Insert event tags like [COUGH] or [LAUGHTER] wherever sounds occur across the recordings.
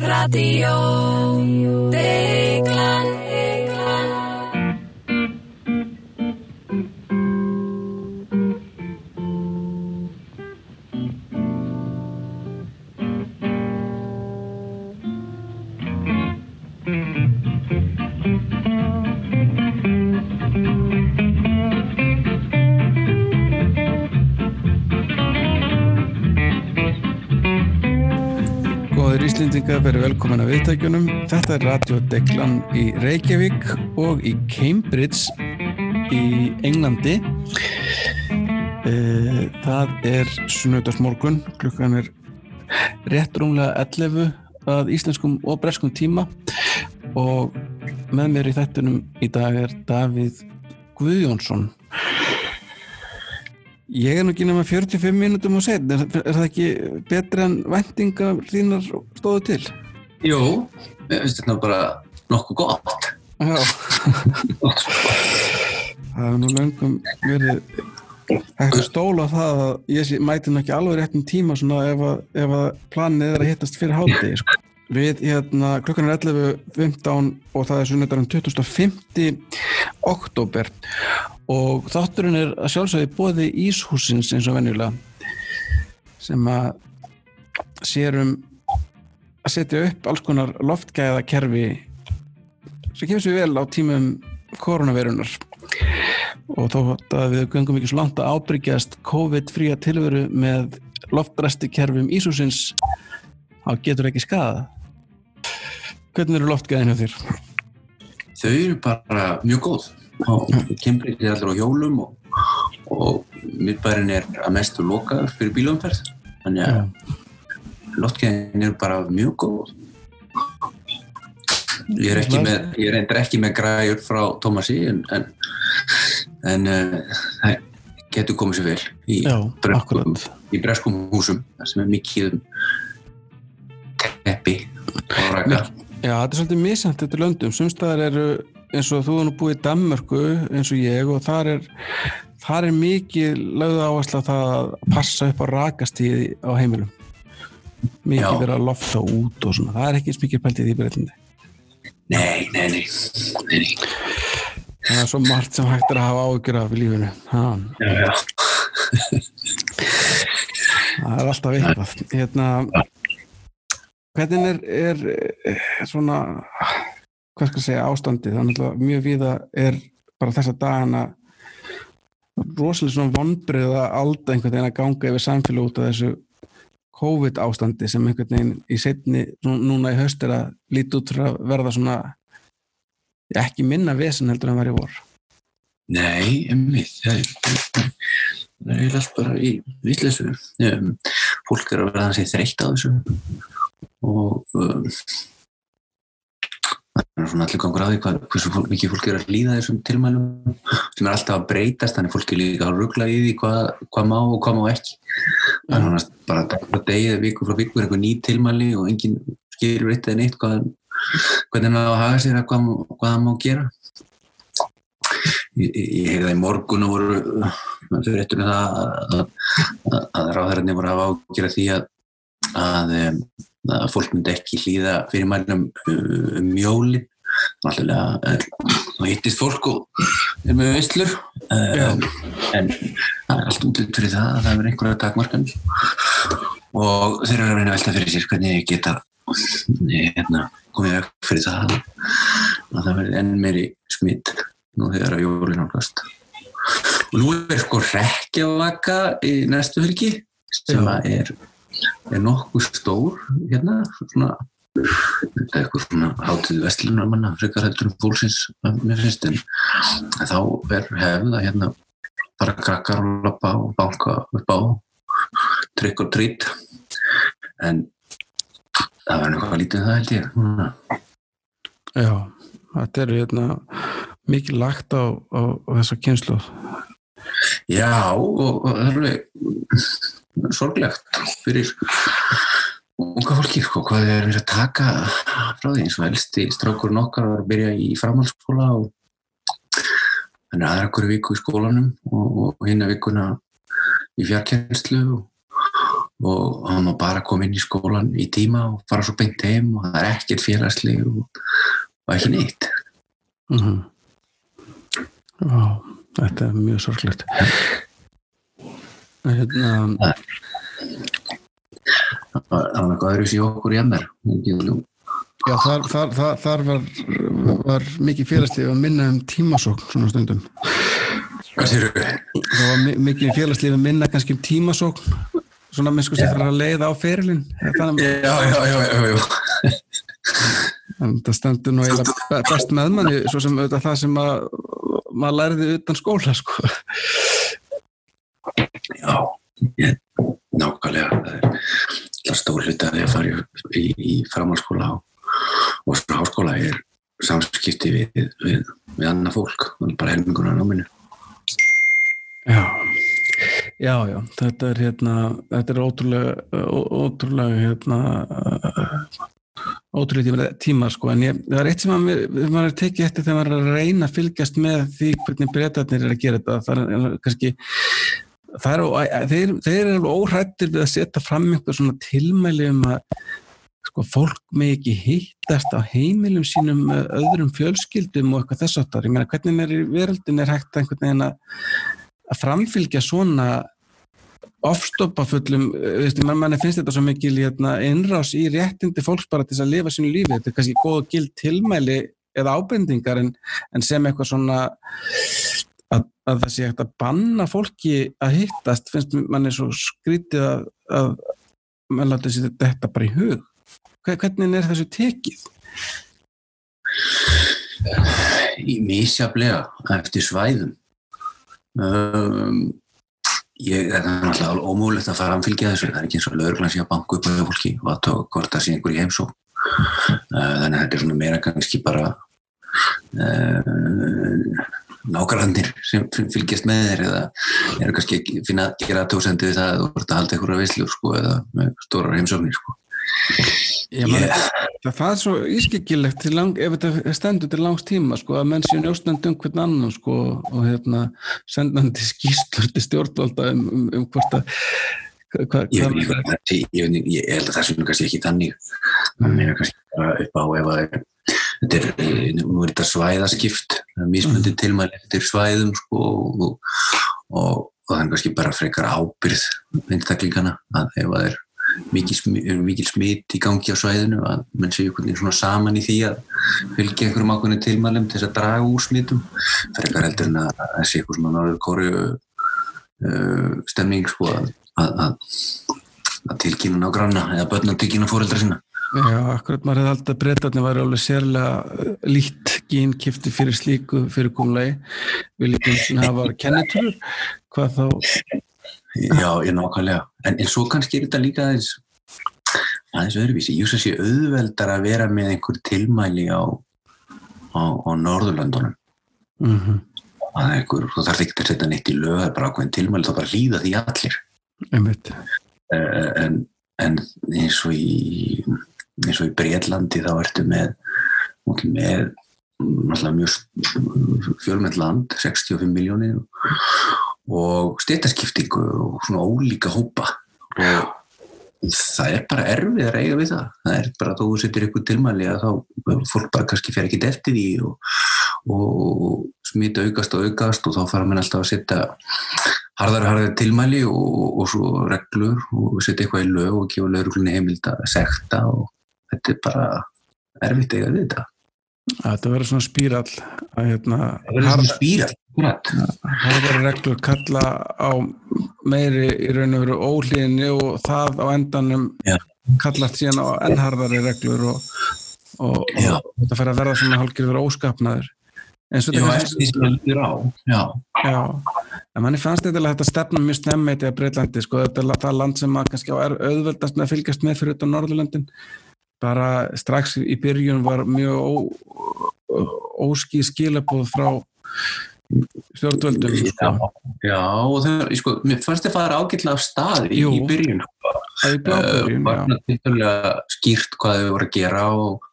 Radio Er Radio Deklan í Reykjavík og í Cambridge í Englandi. Eh, Það er sunnudagsmorgun, klukkan er rétt rúmlega 11 að íslenskum og breskum tíma og með mér í þættunum í dag er Davíð Guðjónsson. Ég er nú ekki nema 45 mínútum og setn, er, er það ekki betri en vendingar þínar stóðu til? Jú, ég finnst þetta bara nokkuð gott. Já, það hefur nú löngum verið að stóla það að ég mæti nú ekki alveg réttum tíma svona ef að, ef að planið er að hittast fyrir hátegi sko. Við, hérna, klukkan er 11.15 og það er sunnudagurinn 2050 oktober og þátturinn er að sjálfsögði bóði Íshúsins eins og venjulega sem að sér um að setja upp alls konar loftgæða kerfi sem kemur sér vel á tímum koronavirunar og þó að við göngum ekki svo langt að ábyrgjast COVID-fría tilveru með loftræsti kerfum Íshúsins þá getur ekki skada Hvernig eru loftgæðin hjá þér? Þau eru bara mjög góð. Kembrið er allir á hjólum og, og miðbærin er að mestu lokaður fyrir bílumferð. Þannig að loftgæðin eru bara mjög góð. Ég er, ekki með, ég er endur ekki með græjur frá Tómasi en, en, en uh, það getur komið sér vel í, breskum, í breskum húsum sem er mikið um teppi og raka. Já, þetta er svolítið misjant þetta löndum. Sumstaðar eru eins og þú er nú búið í Danmörku eins og ég og þar er, þar er mikið lögð áhersla að passa upp á rakastíði á heimilum. Mikið verið að lofta út og svona. Það er ekki eins mikið pælt í því breytindi. Nei, nei, nei, nei, nei. Það er svo margt sem hægt er að hafa ágjur af í lífinu. Ha, Já, já. það er alltaf eitthvað. Hérna, hvernig er, er, er svona, hvað skal ég segja? Það er náttúrulega mjög víða er bara þessa dagana rosalega svona vonbrið að alda einhvern veginn að ganga yfir samfélag út af þessu COVID ástandi sem einhvern veginn í setni, nú- núna í haust er að líti út fyrir að verða svona ekki minna vesen heldur en var í vor. Nei, emmitt, það er, það er eiginlega allt bara í vitleysu. Um, fólk er að verða hansi þreytt á þessu og um, það er svona allir gangur á því hvað, hversu fólk, mikið fólk er að líða þessum tilmælum sem er alltaf að breytast, þannig fólk er líka að ruggla í því hvað, hvað má og hvað má ekki. Það er nánast bara að degið viku frá viku er eitthvað ný tilmæli og enginn skilur eitt eða neitt hvað, hvernig maður á að haga sér að hvað, það má gera. Ég, ég heyrði það í morgun og voru fyrir eittur með það að, að, að ráðherrarnir voru að hafa ágjöra því að, að, em, að fólk myndi ekki hlýða fyrir mælum um jólin. Náttúrulega þá hittist fólk og er með veislur um, en það er allt útlut fyrir það að það er einhverja takmarkan og þeir eru að reyna að velta fyrir sér hvernig ég geta hérna, komið veg fyrir það að það verði enn meiri smitt nú þegar að jólin ákast og nú er sko rekkjavaka í næstu helgi sem er, er nokkuð stór hérna svona þetta er eitthvað svona hátíð vestlunar manna frekar heldur um fólksins mér finnst en þá er hefð að hérna bara krakkar og lappa og banka upp á trygg og trýtt en það verður eitthvað lítið um það held ég núna. Já, þetta er hérna, mikið lagt á, á, á þessa kynslu. Já, og, og það er alveg sorglegt fyrir unga fólki, sko, hvað þið er verið að taka frá því, eins og elsti strákurinn okkar var að byrja í framhaldsskóla og hann er aðra hverju viku í skólanum og, og hinna vikuna í fjarkjenslu og, og hann má bara koma inn í skólan í tíma og fara svo beint heim og það er ekkert félagsli og, og ekki neitt. Mm -hmm. Vá, þetta er mjög sorglegt. Hérna það var eitthvað öðru sér okkur í MR Já, þar, þar, þar, þar var, var mikið félagslið að minna um tímasókn svona stundum. Hvað sér þau? Það var mi- mikið félagslið að minna kannski um tímasókn svona með sko sem fyrir að leiða á ferilinn. Já, já, já, já, já. að það stendur nú be- best með manni svo sem auðvitað það sem að maður læriði utan skóla sko. Já, ég, nákvæmlega það er er stór hluti að að fara í, í, framhaldsskóla og, og svo háskóla er samskipti við, við, við annað fólk, bara helmingur á náminu. Já, já, já, þetta er hérna, þetta er ótrúlega, ótrúlega hérna, ótrúlega tíma, sko, en ég, það er eitt sem við maður er tekið eftir þegar maður er að reyna að fylgjast með því hvernig breytarnir er að gera þetta, það er kannski, er, þeir, þeir eru alveg óhrættir við að setja fram einhver svona tilmæli um að sko, fólk með ekki hittast á heimilum sínum öðrum fjölskyldum og eitthvað þess áttar, ég meina hvernig er veröldin er hægt að einhvern veginn að að framfylgja svona ofstoppa fullum mann manni finnst þetta svo mikil hérna, innrás í réttindi fólks bara til þess að lifa sínu lífi, þetta er kannski góð og gild tilmæli eða ábendingar en, en sem eitthvað svona að, að það sé hægt að banna fólki að hittast finnst manni svo skrítið að, að mann láta sér þetta bara í hug. Hve- hvernig er þessu tekið? í misjaflega eftir svæðum. Um, ég, þetta er náttúrulega ómúlegt að fara að fylgja þessu, það er ekki eins og lögurglann sé að banka upp á fólki og að tóka hvort það sé einhver í heimsó þannig að þetta er svona meira kannski bara uh, nákvæmlandir sem fylgjast með þér eða eru kannski ekki finna að gera tósendi við það að þú vart að halda einhverja veislu sko, eða stórar heimsóknir sko. Ég Yeah. það, það er svo ískikilegt lang, ef þetta stendur til langs tíma sko, að menn séu njóstnandi um hvern annan sko, og hérna, sendandi skýstlur til stjórnvalda um, um, um hvort að hva, hva, Ég, ég, ég, held að það nú kannski ekki þannig. Það meina kannski upp á ef að þetta er, nú er þetta svæðaskipt er mismundi tilmæli eftir svæðum sko, og, og, og, og það er kannski bara frekar ábyrð einstaklingarna að ef að það er mikil, smi- er mikil smit í gangi á svæðinu að menn séu svona saman í því að fylgja einhverjum ákveðinu tilmælum til þess að draga úr smitum. Frekar heldur en að það sé eitthvað svona norður kóru uh, stemning sko að, að, að að tilkynna nágranna eða börn að tilkynna fóreldra sína. Já, akkurat maður hefði alltaf breytatni væri alveg sérlega uh, lít gínkifti fyrir slíku fyrirkomulegi vil ekki einu sinni hafa kennitölur hvað þá Já, ég nákvæmlega. En, en svo kannski er þetta líka aðeins, aðeins öðruvísi. Ég svo sé auðveldar að vera með einhver tilmæli á, á, á Norðurlöndunum. mm -hmm, Það er einhver, þú þarf ekki að setja neitt í lög, það er bara ákveðin tilmæli, þá bara hlýða því allir. einmitt Eh, En, en eins og í, í Breitlandi þá ertu með, með mjög fjölmenn land, 65 miljónir og styrtaskiptingu og svona ólíka hópa. Og það er bara erfið að eiga við það. Það er bara að þú setur ykkur tilmæli að þá fólk bara kannski fer ekki eftir því og, og smita aukast og aukast og þá fara mann alltaf að setja harðar og harðar tilmæli og, og svo reglur og setja eitthvað í lög og gefa lögreglunni heimild að sekta og þetta er bara erfitt að eiga við þetta Þetta verður svona spírall að hérna harðari reglur kalla á meiri í raun og veru óhlýðinni og það á endanum Já. kallast síðan á ennharðari reglur og, og, og þetta fer að verða svona hálfgerð vera óskapnaður eins og þetta á Já, en manni fannst þetta að þetta stefna mjög snemmeiti að Breitlandi, sko, þetta er það land sem að kannski á er auðveldast með að fylgjast með fyrir utan Norðurlöndin, bara strax í byrjun var mjög ó, óský skilabóð frá stjórnvöldum, sko, Já, og það, sko, mér fannst þið fara ágætlega af stað í, í byrjun að var já, náttúrulega skýrt hvað þau voru að gera og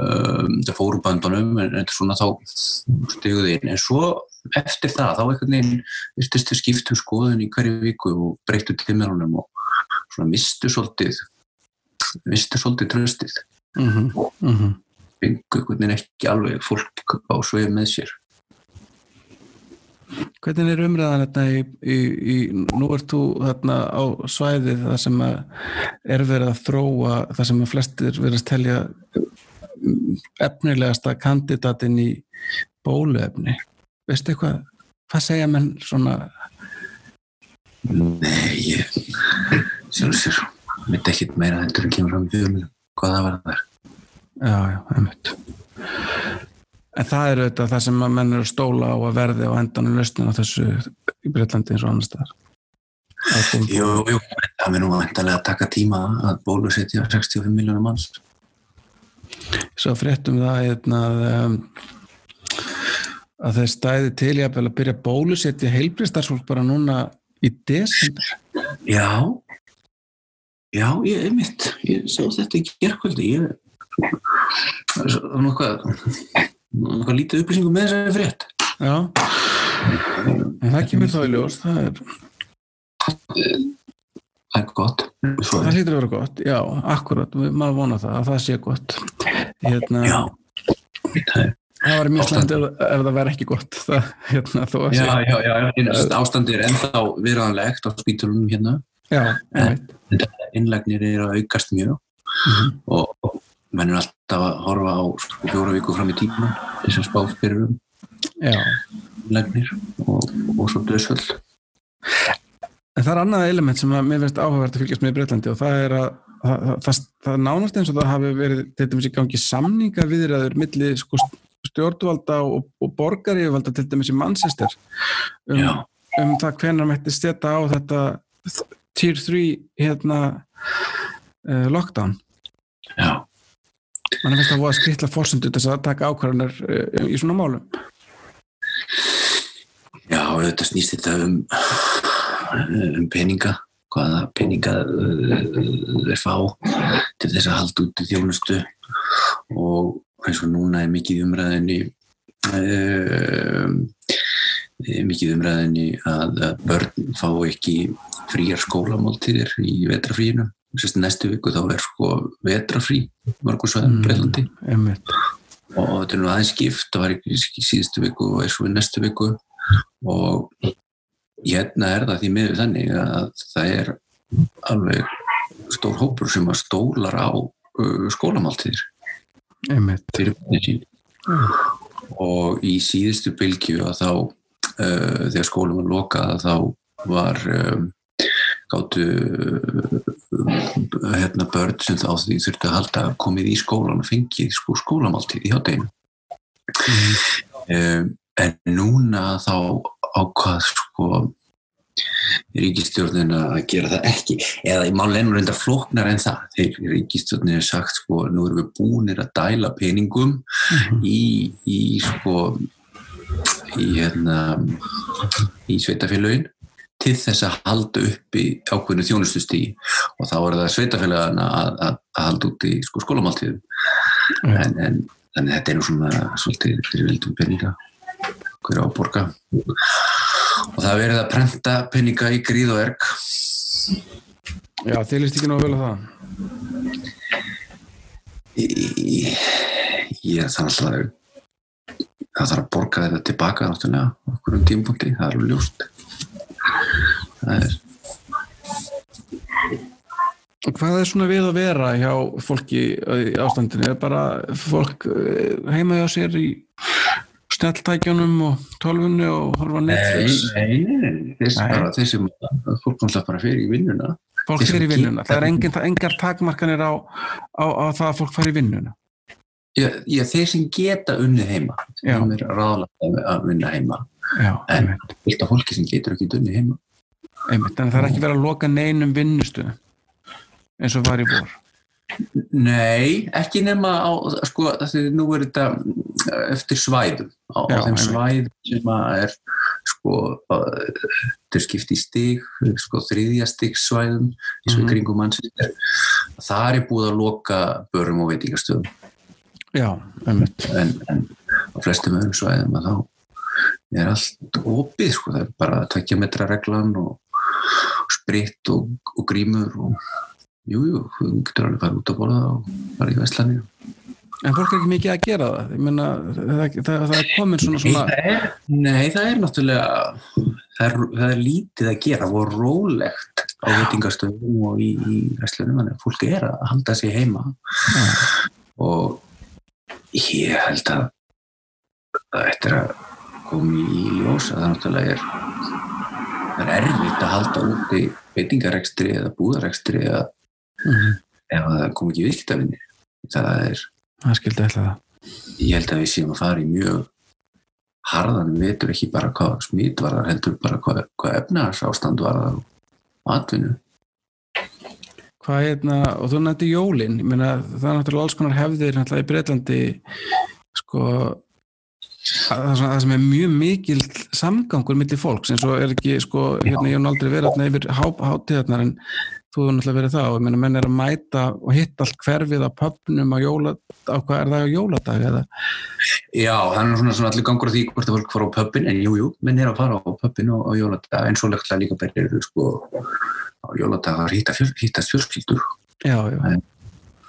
um, það fóru böndunum en þetta svona þá stiguði inn. En svo eftir það þá einhvern veginn virtist þau skiptum skoðun í hverju viku og breyttu tímjörunum og svona mistu svolítið mistu svolítið tröstið mm -hmm. Mm -hmm. fengu veginn ekki alveg fólk á sveið með sér Hvernig er umræðan þetta í, í, í nú ert þú þarna á svæðið það sem er verið að þróa það sem að flestir verið að telja efnilegasta kandidatin í bóluefni veistu eitthvað, hvað segja menn svona Nei, ég sjálf mitt ekkit meira heldur en kemur fram í fjölunum, hvað það var það Já, já, einmitt En það er auðvitað það sem að menn eru stóla á að verði á endanum lausnin á þessu í Breitlandi eins og annars staðar. Jú, jú, það er nú endalega að taka tíma að bólusetja 65 miljónum manns. Svo fréttum það hérna, að, að þeir stæði til í að byrja bólusetja heilbristarsfólk bara núna í desember. Já, já, ég er mitt. Ég sá þetta ekki gerðkvöldi. Ég er nokkað eitthvað lítið upplýsingum með þessari frétt. Já, en það kemur þá í ljós það er það er gott. Svo það hlýtur að vera gott, já, akkurat maður vona það, að það sé gott. Hérna Já, það Það var mjög slæmt ef, ef það verði ekki gott. Það, hérna, þó að já, já, já, já, ástandir er ennþá viðræðanlegt á spíturunum hérna Já, en innlegnir er að aukast mjög. Mm -hmm. og menn er alltaf að horfa á sko, fjóra viku fram í tíma þess að spá fyrir um legnir og, og svo döðsvöld En það er annað element sem að mér finnst áhugavert að fylgjast með í Breitlandi og það er að það, það, það nánast eins og það hafi verið til dæmis í gangi samninga viðræður millir sko, stjórnvalda og, og borgarívalda til dæmis í Manchester um, um það hvenar mætti steta á þetta tier 3 hérna uh, lockdown. Já. Mann finnst það að voða skrittla fórsundu þess að taka ákvarðanar eh, í svona málum. Já, þetta snýst þetta um, um peninga hvaða peninga þeir fá til þess að halda út í þjónustu. Og eins og núna er mikið umræðinni um, mikið umræðinni að börn fá ekki fríar skólamáltíðir í vetrafríinu næstu viku þá er sko vetrafrí mörgum sveðum mm, Breitlandi og þetta er nú aðeins skipt það var ekki síðustu viku og er svo næstu viku. Og hérna er það því miður þannig að það er alveg stór hópur sem að stólar á uh, skólamáltíðir. Fyrir börnir sín. Mm. og í síðustu bylgju að þá uh, þegar skólum var lokað þá var um, gáttu hérna börn sem þá því þurftu að halda komið í skólan og fengið sko skólamáltíð í hátteginu mm. um, en núna þá ákvað sko ríkistjórnin að gera það ekki eða í málenur enda floknar en það þegar ríkistjórnin er sagt sko nú erum við búinir að dæla peningum mm. í, í sko í hérna í sveitafélagin til þess að halda upp í ákveðinu þjónustustí og þá er það sveitafélagana að, að, að halda út í sko, skólamáltíðum. Mm. en, en þannig þetta er nú svona svolítið fyrir vildum peninga hverja á borga. Og það verið að prenta peninga í gríð og erg. Já, þið líst ekki náðu vel að það? Ég þannig að það þarf að borga þetta tilbaka náttúrulega okkur um tímpunkti, það er alveg ljóst það er Hvað er svona við að vera hjá fólki í ástandinu? Er bara fólk eh, heimaði á sér í snjalltækjunum og tólfunni og horfa Netflix? Nei, nei, nei, þess bara þessum fólk náttúrulega bara fyrir í vinnuna. Fólk fyrir í vinnuna, það er engin, engar takmarkanir á, á, á það að fólk fari í vinnuna. Já, já, þeir sem geta unnið heima, sem er ráðlega að unna heima, já, en þetta fólki sem getur ekki unnið heima. Einmitt, en það er ekki verið að loka neinum vinnustu eins og var í vor? Nei, ekki nema á, sko, nú er þetta eftir svæðum. Á, á þeim svæðum sem er sko, þetta er skipt í stig sko, þriðja stig svæðum eins og mm. kringum mannsveitir það er búið að loka börum og veitingastöðum Já, einmitt. En, en á flestum öðrum svæðum að þá er allt opið, sko, það er bara að tvekja metra reglan og spritt og, og grímur og jújú, jú, þú getur alveg farið út að borða og farið í Vestlandir En fólk er ekki mikið að gera það. Ég meina, það, það, það er komin svona svona Nei, það er, nei, það er náttúrulega það er, það er lítið að gera og rólegt á veitingastöðum og í, í Vestlunum, þannig að fólk er að halda sig heima. Og ég held að það eftir að koma í ljós að það náttúrulega er það er erfitt að halda úti veitingarekstri eða búðarekstri eða Mhm. ef það kom ekki viðskiptavinni það er, það skildi ætla það. ég held að við séum að fara í mjög harðan vetur ekki bara hvað smít varðar heldur bara hvað, hvað efnars ástand varðar og atvinnu Hvað hérna, og þú nefndi jólin, ég meina það er náttúrulega alls konar hefðir náttúrulega í Breitlandi sko að það, það sem er mjög mikil samgangur millir fólks eins og er ekki sko, hérna ég hef aldrei verið yfir hátíðarnar en þú hefur náttúrulega verið það ég meina menn er að mæta og hitta allt hverfið á pöpnum á jóla, á hvað er það á jóladag eða? Já, það er svona, svona allir gangur því hvort að fólk fara á pöppin en jújú, jú, menn er að fara á pöppin og á jóladag en svo lögtlega líka berið sko, á jóladag að hitta fjör, hittast fjölskyldur Já, já. En-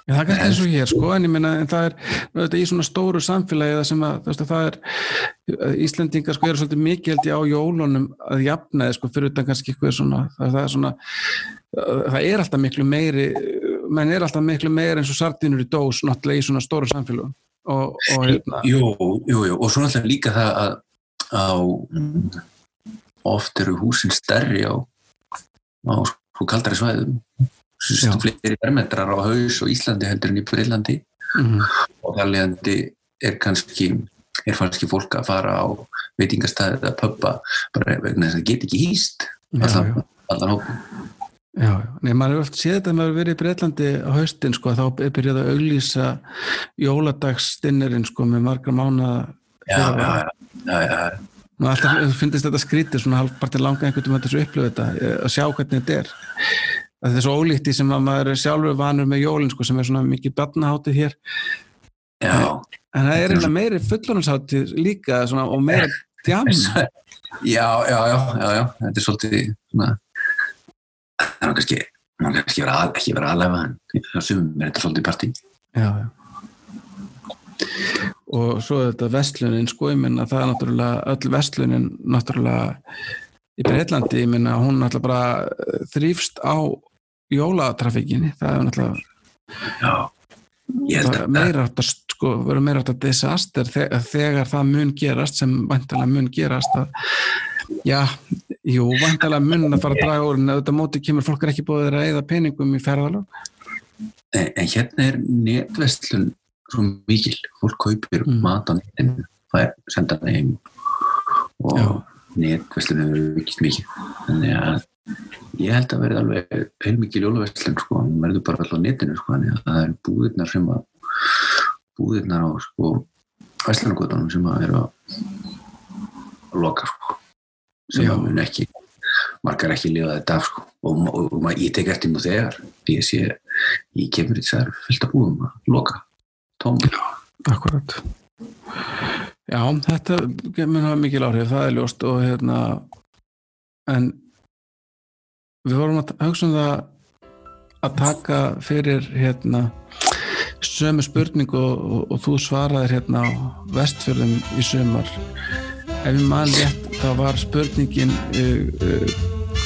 Já, það er kannski eins og hér, sko, en ég meina, en það er, þetta, í svona stóru samfélagi sem að, þú veist, að það er, Íslendingar, sko, eru svolítið mikið held ég á jólunum að jafnaði, sko, fyrir utan kannski eitthvað svona, það, það er svona, það er alltaf miklu meiri, menn er alltaf miklu meiri eins og sardínur í dós, náttúrulega í svona stóru samfélagum og, og hérna, Jú, jú, jú, og svo náttúrulega líka það að á oft eru húsin stærri á, á sko kaldari svæðum. Já. fleiri vermetrar á haus og Íslandi heldur en í Breilandi mm, og þar leðandi er kannski er kannski fólk að fara á veitingastæði eða pubba bara vegna þess að það get ekki hýst allan, allan hópin Já, nei, maður hefur oft séð þetta að maður hefur verið í Breitlandi á haustin, sko, þá er byrjað að auglýsa jóladagsstinnirinn, sko, með margra mánuða já, já, já, já, já, alltaf finnst þetta skrítið svona halvpartir langa einhvern veginn þessu upplöfu þetta eh, að sjá hvernig þetta er að þetta er svo ólíkt í sem að maður er sjálfur vanur með jólin sko sem er svona mikið barnaháttið hér já. en það er eiginlega meiri fullorðansháttið líka svona, og meira [LAUGHS] djam já, já, já, já, já, þetta er svolítið svona, það er kannski maður kannski vera að, ekki vera aðlæfa en sumum er þetta svolítið partí já, já. Og svo er þetta vestlunin sko, ég minna það er náttúrulega öll vestlunin náttúrulega í Breitlandi, ég minna hún náttúrulega bara eh, þrýfst á jólatrafikinni, það er náttúrulega já, meira átt að sko, verður meira átt að disaster þegar, þegar það mun gerast sem vantalega mun gerast að já, jú, vantalega mun að fara að draga úr en auðvitað móti kemur fólk ekki búið að eða peningum í ferðalög. En, hérna er netverslun svo mikil, fólk kaupir Mm. mat á netinu, fær senda það heim. Og Já. netverslun hefur vikist mikið. Þannig að ég held að verði alveg heilmikið jólaverslun sko, hún verður bara alltaf á netinu sko, þannig að það er búðirnar sem að búðirnar á sko verslunarkvotunum sem að eru að loka sko, sem Já. að mun ekki margar ekki lifa þetta af sko. Og, og, og, og ég tek eftir nú þegar því að sé í Cambridge það er fullt af búðum að loka tóm Akkurat. Já, þetta mun hafa mikil áhrif, það er ljóst og hérna en við vorum að hugsa um það að taka fyrir hérna sömu spurning og, og, og þú svaraðir hérna á vestfjörðum í sömar ef ég man rétt þá var spurningin uh, uh,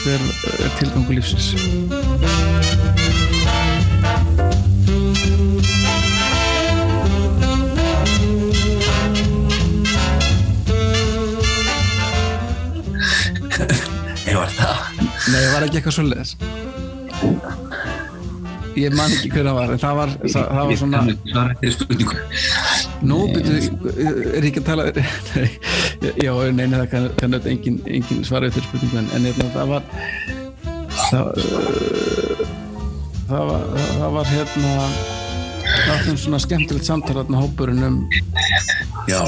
hver er tilgangu lífsins Nei, það var ekki eitthvað svo leðis Ég man ekki hver það var en það var, það, það var svona það er þetta spurningu. Nú, byrju, er ekki að tala [LAUGHS] nei, Já, nei, nei, það kann, kann engin, engin svara eftir spurningu en, en hérna, það var það, það var það var hérna var svona skemmtilegt samtal hérna hópurinn um já,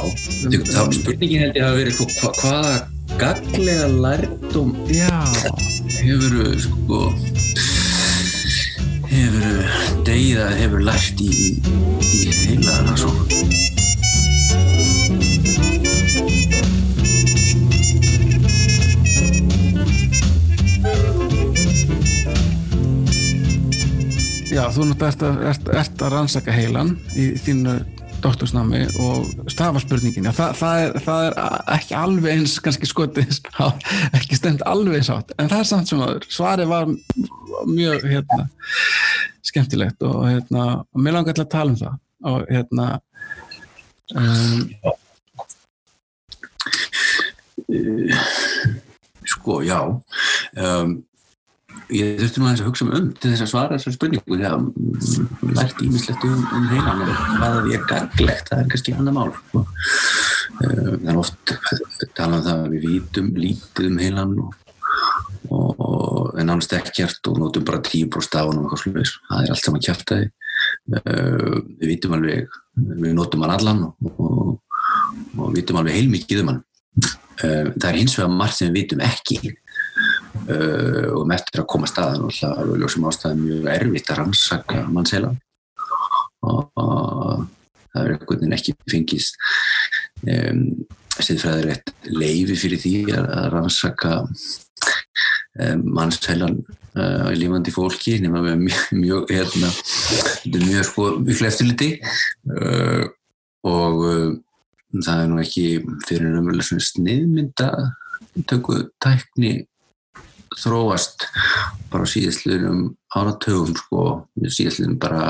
það spurningin held ég að vera hva, hvaða gaglega lærdum hefur sko, hefur degið að hefur lært í, í heila rannsókn? Já, þú náttúrulega ert að, ert, ert að rannsaka heilan í þínu doktorsnámi og stafarspurningin, það, það, það er ekki alveg eins kannski skotið ekki stemt alveg eins átt en það er samt sem að svari var mjög hérna, skemmtilegt og hérna, og mér langar til að tala um það. Og hérna um, Sko, já um, ég þurfti nú að hugsa um til þess að svara þessar spurningu því að lært ímislegt um, um heilan og hvað er gaglegt, það er kannski annar mál sko. það er oft talað um það að við vítum lítið um heilan og, og en annars ekkert og notum bara tíu bróst af hann og eitthvað sluðis, það er allt saman kæftæði við vítum alveg við notum hann allan og, og, og vítum alveg heilmikið um hann. Það er hins vegar margt sem við vítum ekki uh, og með eftir að koma staðan og það er ljósum ástæðan mjög erfitt að rannsaka mannsheila. Og, og það er einhvern veginn ekki fengist um, siðfræðilegt leifi fyrir því að, rannsaka um, mannsheilan uh, í lífandi fólki nema við mjög, hérna, mjög sko mjög eftirliti. Uh, og uh, það er nú ekki fyrir náttúrulega svona sniðmynda tökku tækni þróast bara síðastliðnum áratögum sko, síðastliðnum bara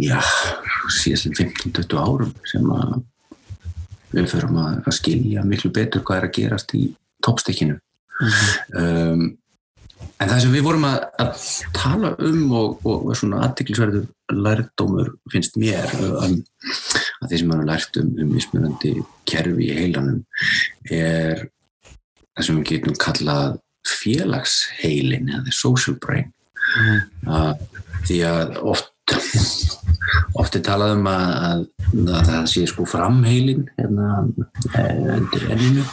já, síðastliðnum 15-20 árum sem að við förum að, að skilja miklu betur hvað er að gerast í toppstekkinu mm -hmm. um, en það sem við vorum að, að tala um og, og svona aðtiklisverður lærdómur finnst mér um, að þeir sem hafa lært um, um mismunandi kerfi í heilanum er það sem við getum kallað félagsheilin eða social brain. Mm. uh, því að oft oft er talað um að, að, að það sé sko framheilin hérna undir enninu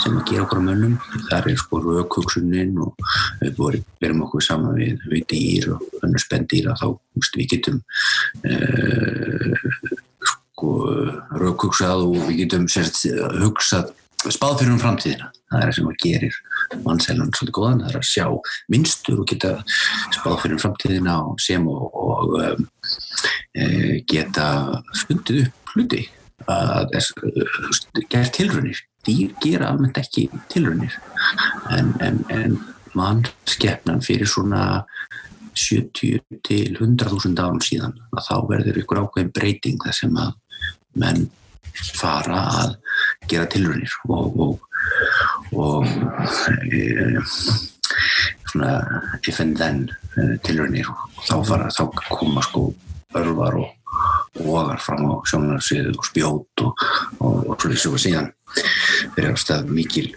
sem að gera okkur á mönnum. Þar er sko raukugsunin og við verum okkur saman við, við dýr og önnur spendýra þá veist, við getum uh, sko raukugsað og við getum sérst hugsað spáð fyrir um framtíðina það er það sem að gerir mannsælun svolítið góðan, það er að sjá minnstur og geta spáð fyrir framtíðina og sem og, og um, e, geta fundið upp hluti. Að gera tilrunir dýr gera almennt ekki tilrunir en, en, en mannskeppnan fyrir svona 70 til 100.000 árum síðan að þá verður ykkur ákveðin breyting þar sem að menn fara að gera tilrunir og, og, og e, svona if and then tilrunir og þá, fara, þá koma sko örvar og ogar fram á sjónarsviðu og spjót og, og svo síðan fyrir ástæð mikil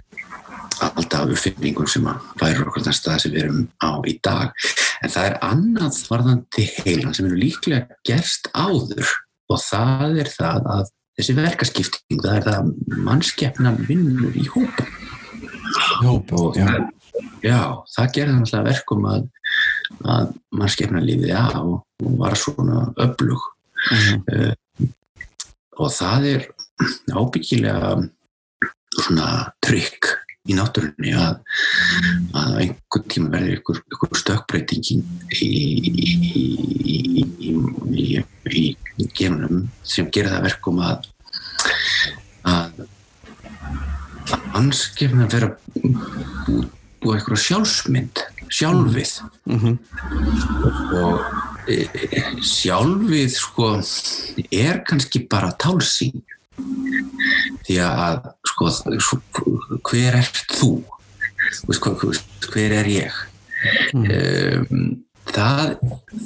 alltaf uppfinningum sem að færa okkur þann stað sem við erum á í dag. En það er annað varðandi heilan sem eru líklega gerst áður. Og það er það að þessi verkaskipting, það er það mannskeppna vinnur í hópa Hópa, já. Já, það gerði náttúrulega verkum að, að mannskeppna lífið á og var svona öflug. Mm -hmm. uh, og það er ábyggilega svona trygg í náttúrunni að, að einhvern tíma verður ykkur, ykkur stökkbreyting í, í, í, í genunum sem gerir það verkum að að anskipna vera búið eitthvað sjálfsmynd sjálfið mm -hmm. og e, e, sjálfið sko er kannski bara tálsýn því að sko, hver ert þú hver er ég mm. um, það,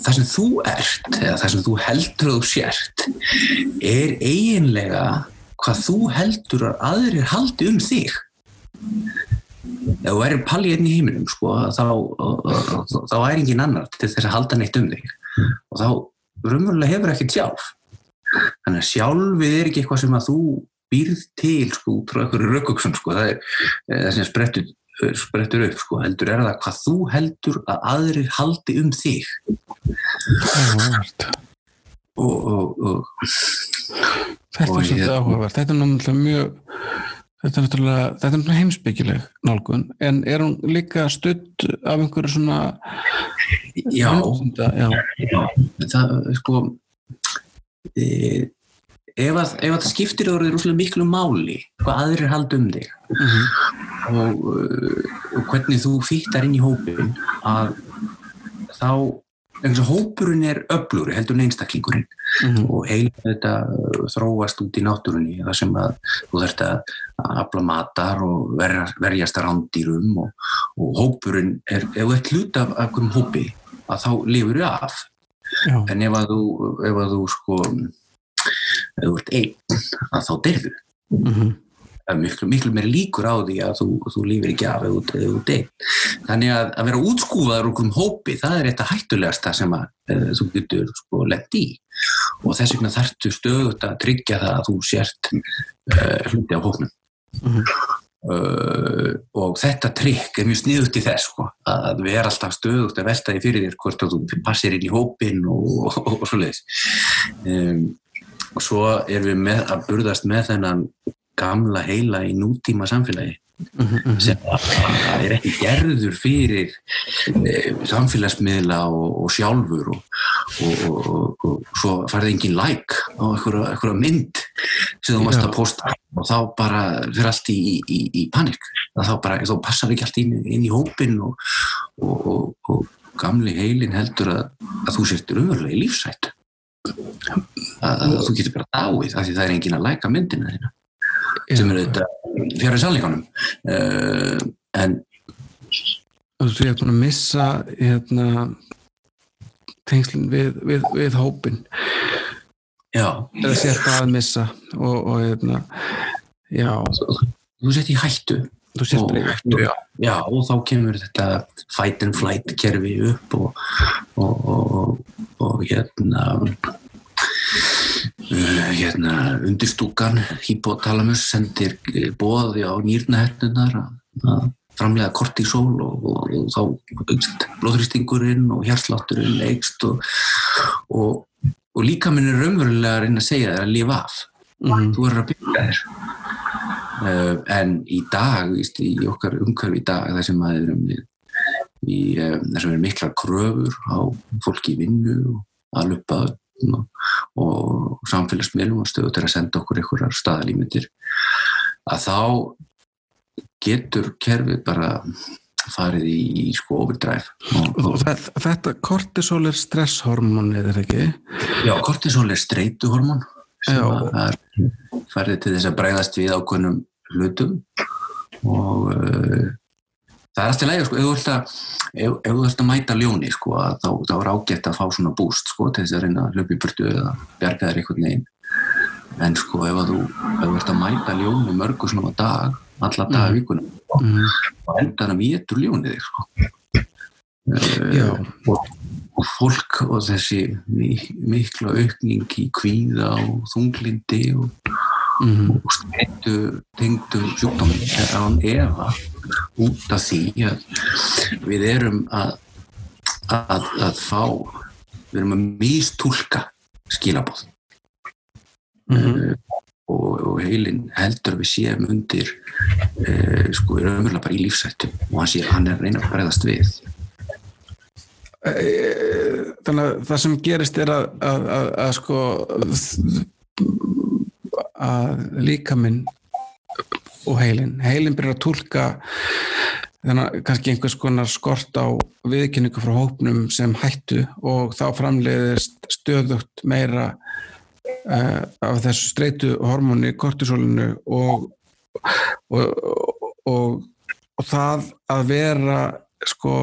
það sem þú ert eða það sem þú heldur að þú sért er eiginlega hvað þú heldur að aðrir haldi um þig. Ef þú erir palli einn í heiminum sko, þá, þá er engin annar til þess að halda neitt um þig. Og þá raunverulega hefur ekki sjálf. Þannig að sjálfið er ekki eitthvað sem að þú býrð til sko frá einhverju röggugsun sko. Það er eh, það sem sprettur, sprettur upp sko heldur er það hvað þú heldur að aðrir haldi um þig. Og, Þetta er svolítið áhugavert. Þetta er náttúrulega mjög Þetta er náttúrulega, er heimsbyggileg nálgun, en er hún líka stutt af einhverju svona Já, já. já, það, sko e, ef að, ef að það skiptir orðið rúslega miklu máli hvað aðrir halda um þig Mhm. og, uh, og hvernig þú fýttar inn í hópin að þá eins og hópurinn er öflur heldur en einstaklingurinn Mhm. og heila þetta uh, þróast út í náttúrunni þar sem að þú þurft að afla matar og verja, verjast rándýrum og, og hópurinn er, ef þú ert hlut af einhverjum hópi að þá lifur þau af Já, en ef að þú, ef að þú sko ef þú ert einn að þá derðu það er miklu, miklu meir líkur á því að þú, þú lífir ekki af ef þú- þú deyr. Þannig að, að vera útskúfaður úr einhverjum hópi, það er þetta hættulegasta sem að, e, þú getur sko lett í og þess vegna þarftu stöðut að tryggja það að þú sért e, hluti á hóknum. Mhm. Uh, og þetta trikk er mjög sniðut í þess sko, að vera alltaf stöðugt að velta því fyrir þér hvort að þú passir inn í hópin og, og, og svo leiðis um, og svo erum við með, að burðast með þennan gamla heila í nútíma samfélagi Mhm. sem að, að er ekki gerður fyrir e, samfélagsmiðla og, og sjálfur og, og, og, svo farið engin like á einhverja, mynd sem þú Já. að posta og þá bara fyrir allt í, í, í panik þá bara, þá passar ekki allt inn, inn í hópin og, og, og gamli heilin heldur að, að þú sértur umverulega í lífsætt að, þú getur bara dáið af því það er engin að læka myndina þína sem er þetta fjara sannleikanum. Uh, en þú ert búin að missa hérna tengslinn við, við, við hópin já, eða sért að missa og, og hérna já, þú sett í hættu þú bara í hættu já. já, og þá kemur þetta fight and flight kerfi upp og, og, og, og hérna uh, hérna undirstúkan hypotalamus sendir bóði á nýrnahettunar að framlega kortisol og, og, og þá blóðrýstingurinn og hjarslátturinn eikst og, og, og líka minn er raunverulega að reyna að segja þér að lifa af Mhm. þú verður að byggja þér en í dag víst, í okkar umhverfi í dag þar sem að sem eru miklar kröfur á fólki í vinnu og að lupa og, og samfélagsmiðlum og stöðu til að senda okkur einhverjar staðalímyndir að þá getur kerfið bara farið í, í sko overdrive. Og, og þetta, kortisol er stresshormónið er það ekki? Já, kortisol er streituhormón sem að færið til þess að breyðast við ákveðnum hlutum og uh, það er alltaf lægur sko, ef þú ert að, mæta ljóni sko, þá, þá er ágætt að fá svona búst sko, til þess að reyna að í burtu eða bjarga þér einhvern veginn en sko ef þú, ert að mæta ljóni mörgu svona dag alla daga Mhm. vikunum mm. og endan að vétur ljónið þig sko. Uh, og, og fólk og þessi mi- mikla aukning í kvíða og þunglindi og, Mm. og streitu tengdum sjúkdómi er án efa út af því að við erum að, að, að fá við erum að mistúlka skilabóð Mm. og, og heilin heldur við séum undir uh, sko, við erum umverulega bara í lífsættu og hann sé hann er að reyna að bregðast við Eh, þannig að það sem gerist er að, að, að, að sko að líkaminn og heilin heilin byrjar að túlka þannig að kannski einhvers konar skort á viðkynningu frá hópnum sem hættu og þá framleiðist stöðugt meira uh, af þessu streitu hormóni kortisólinu og og, og og það að vera sko,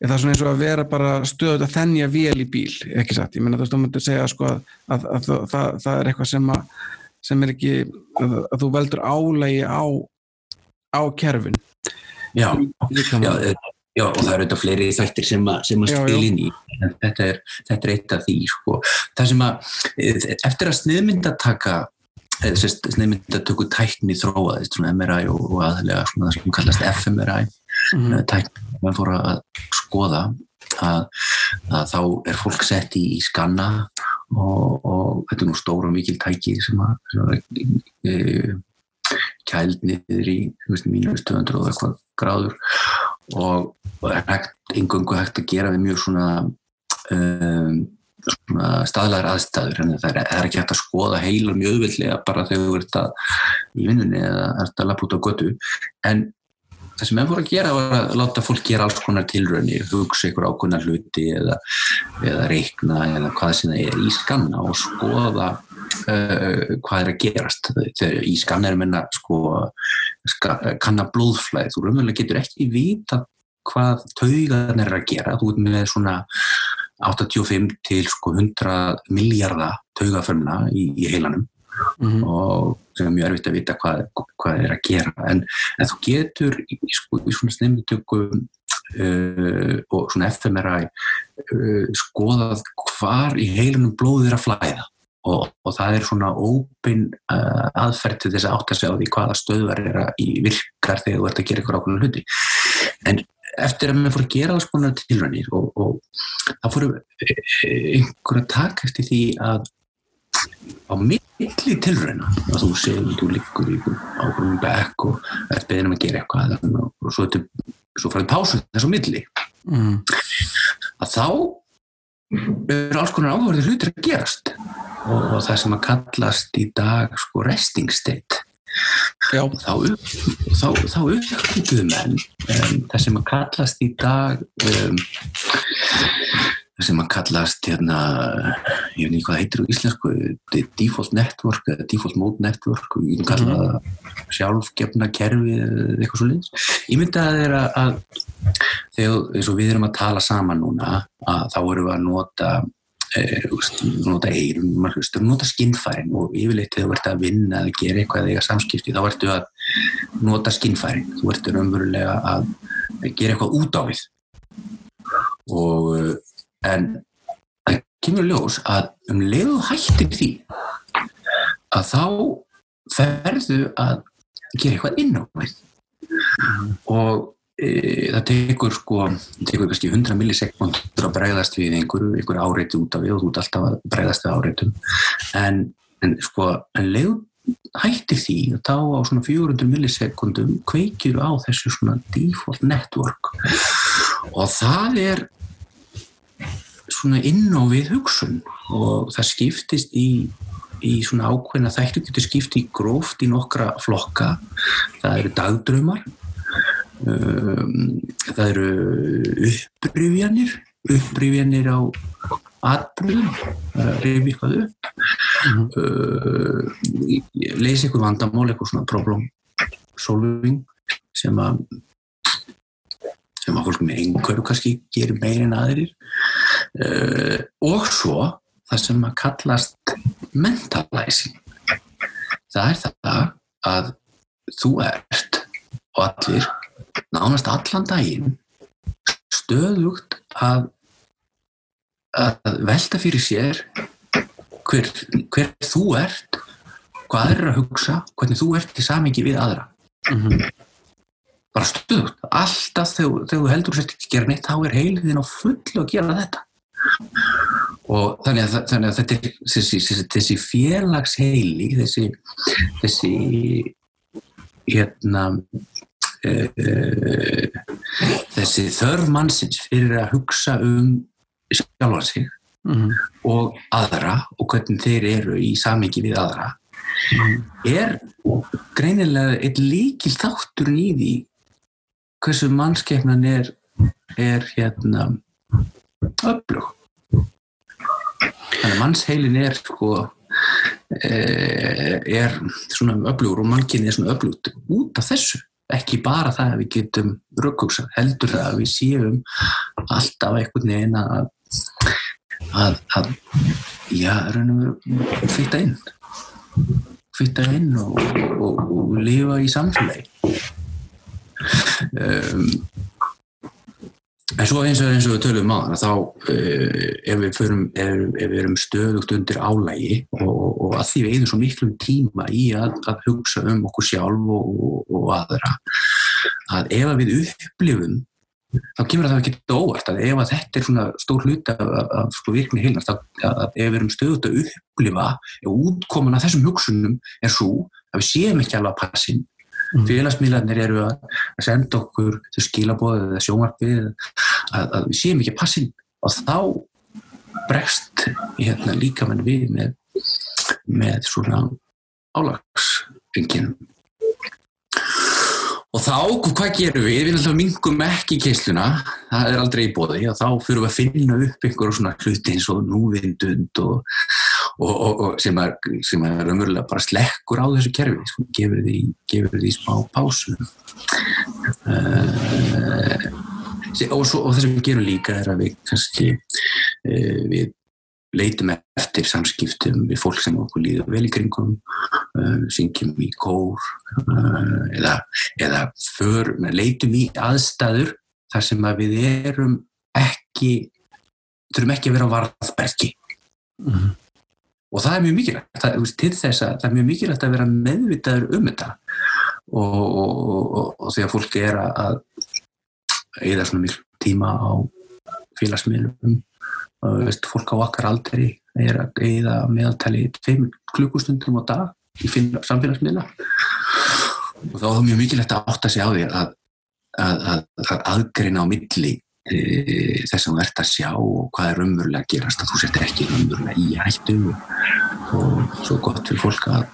er það svona eins og að vera bara stöðut að þennja vél í bíl ekki satt, ég meina þú veist, þú myndir segja sko að, að, að það, það, það er eitthvað sem að sem er ekki, að, að þú veldur álægi á á kerfin. Já, já, eh, já, og það eru þetta fleiri þættir sem að, sem að inn í. Þetta er, þetta er eitt af því sko. það sem að eh, eftir að sniðmyndataka sérst, sniðmyndatöku tækni þróaðist svona MRI og, aðlega svona það sem kallast fMRI mm mm. tækni mann fór að skoða að, að þá er fólk sett í, í skanna og, og þetta er nú stóra og mikil tæki sem að, sem að e, kæld niður í mínus 200 og eitthvað gráður. Og, og er hægt, engungu hægt að gera við mjög svona, um, svona staðlæðar aðstæður en það er, er ekki hægt að skoða heila mjög auðvildlega bara þegar þú ert að í vinnunni eða ert að lappa út á götu. En það sem enn voru að gera var að láta fólk gera alls konar tilröðni hugsa ykkur ákveðna hluti eða, eða reikna eða hvað sem það er í skanna og skoða uh, hvað er að gerast. Þegar í skannarum enna sko, ska, kanna blóðflæð þú raunverulega getur ekki vita hvað taugan er að gera. Þú ert með svona 85 til sko 100 miljardar taugaförmna í, í heilanum mm -hmm. og sem er mjög erfitt að vita hvað, hvað er að gera. En, en þú getur í, sko, í svona snemmitökum uh, og svona FMRI uh, skoðað hvar í heilunum blóðir að flæða. Og, og það er svona óbein uh, aðferð til þess að átta sig á því hvaða stöðvar er að virkar þegar þú ert að gera ykkur ákveðinu hluti. En eftir að maður fór að gera alls konar tilrænir og, og það fór einhver að taka eftir því að á milli tilræna að þú segir þú liggur í ákveðinu bekk og ert beðin um að gera eitthvað og svo, svo færðu pásu þess á milli mm. að þá eru alls konar áhugaverðir hlutir að gerast og, og það sem að kallast í dag sko resting state Já. þá, þá, þá uppgötuðu menn um, það sem að kallast í dag um, sem að kallast hérna, ég veit ekki hvað heitir á íslensku default network eða default mode network og ég kalla það mm -hmm. sjálfgefna kerfi eða eitthvað svo leiðis ég myndi að er að þegar við erum að tala saman núna að þá erum við að nota Eh, nota eirum, nota skinnfærin og yfirleitt þegar þú ert að vinna eða gera eitthvað eða samskipti þá ertu að nota skinnfærin, þú ertu raunverulega að gera eitthvað út á við. Og eh, en það kemur ljós að um leiðu hættir því að þá ferðu að gera eitthvað inn á við og e, það tekur sko, tekur kannski 100 millisekundur að bregðast við einhverju, einhverju áreiti út af við og þú ert alltaf að bregðast við áreitum. En, en sko, en leið hættir því að þá á svona 400 millisekundum kveikir á þessu svona default network. Og það er svona inn á við hugsun. Og það skiptist í í svona ákveðna þættu getur skipt í gróft í nokkra flokka. Það eru dagdröymar Um, það eru upprýfjanir upprýfjanir á atbröðum reyfi eitthvað upp. Mm -hmm. uh, leysi eitthvað vandamál, eitthvað svona problem solving sem að sem að fólk með einhverju kannski gerir meir en aðrir uh, og svo það sem að kallast mentalizing það er það að þú ert og allir nánast allan daginn stöðugt að, að velta fyrir sér hver, hver þú ert hvað er að hugsa hvernig þú ert í samengi við aðra. Mm -hmm. bara stöðugt alltaf þegar, þú heldur sér ekki að gera neitt þá er heiliðin á fullu að gera þetta og þannig að, þannig að þetta þessi, þessi, þessi félagsheili þessi þessi hérna uh, þessi þörf mannsins fyrir að hugsa um sjálfa sig mm -hmm. og aðra og hvernig þeir eru í samengi við aðra -hmm. er greinilega eitt líkil þátturinn í því hversu mannskeppnan er, er hérna öflug. Þannig að mannsheilin er sko eh, er svona öflugur og mannkynni er svona öflugt út af þessu. Ekki bara það að við getum rökkugsa, heldur það að við séum alltaf einhvern veginn að að, að já, raun og veru fyrta inn. Fyrta inn og, og, og lifa í samfélagi. Um, En svo eins og, eins og við tölum á það, þá uh, ef, við förum, ef, ef við erum stöðugt undir álægi og, og að því við eigðum svo miklum tíma í að, að hugsa um okkur sjálf og, og aðra, að ef við upplifum, þá kemur það ekki óvart að ef að þetta er svona stór hlut af sko virkni heilnast, að ef við erum stöðugt að upplifa, ef útkoman af þessum hugsunum er svo að við séum ekki alveg að passin, mm. félagsmiðlarnir eru að senda okkur þau skilabóðið eða sjónvarpið að, að við séum ekki passin og þá bregst hérna, líka mann við með, með svona álagsvinkinum og þá, hvað gerum við? Við náttúrulega mingum ekki keisluna, það er aldrei í bóði og þá fyrir við að finna upp einhverjum svona hluti eins og núvindund og, og, og, og sem er, er umverulega bara slekkur á þessu kerfi, sko, gefur því, gefur því smá pásu. Uh, og, svo, og það sem við gerum líka er að við kannski uh, við leitum eftir samskiptum við fólk sem okkur líður vel í kringum uh, syngjum í kór eða, eða för, leitum í aðstæður þar sem að við erum ekki þurfum ekki að vera á varðbergi mm -hmm. Og það er mjög mikilvægt. Það, til þess að það er mjög mikilvægt að vera meðvitaður um þetta. Og, og, og þegar fólk er að eða svona mjög tíma á félagsmiðlum. Veist, fólk á okkar aldrei er að geiða meðaltali 5 klukkustundum á dag í samfélagsmiðla. Og þá er það mjög mikilvægt að átta sig á því að, að, að, að aðgreina á milli þess að þú ert að sjá og hvað er umverulega að gerast að þú sett ekki umverulega í hættu og svo gott fyrir fólk að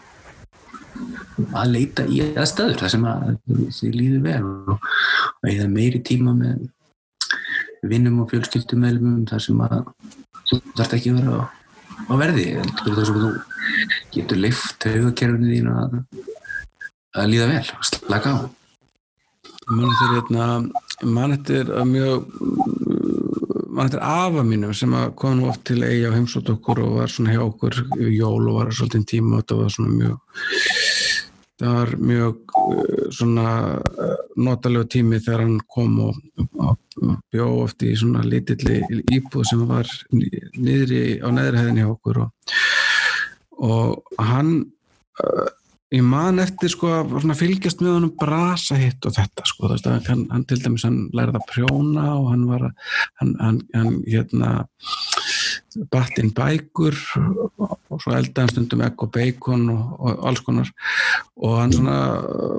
að leita í aðstæður þar sem að þið líður vel og eða meiri tíma með vinnum og fjölskyldumælum þar sem að þú þarf ekki að vera á, verði. Þar sem þú getur lift höfukerfinu þín að, að líða vel, slaka á mann eftir hérna mann eftir að mjög mann eftir afa mínum sem kom nú oft til eigi á heimsótt okkur og var svona hjá okkur jól og var svolítið tíma og þetta var svona mjög það var mjög svona notalegu tími þegar hann kom og, og bjó oft í svona lítilli íbúð sem var niðri á neðrihæðinni okkur og, og hann uh, ég man eftir sko að fylgjast með honum brasa hitt og þetta sko veist, hann, hann til dæmis hann lærði að prjóna og hann var hann, hann, hann hérna batt inn bækur og svo eldaðan stundum og beikon og, og alls konar og hann svona,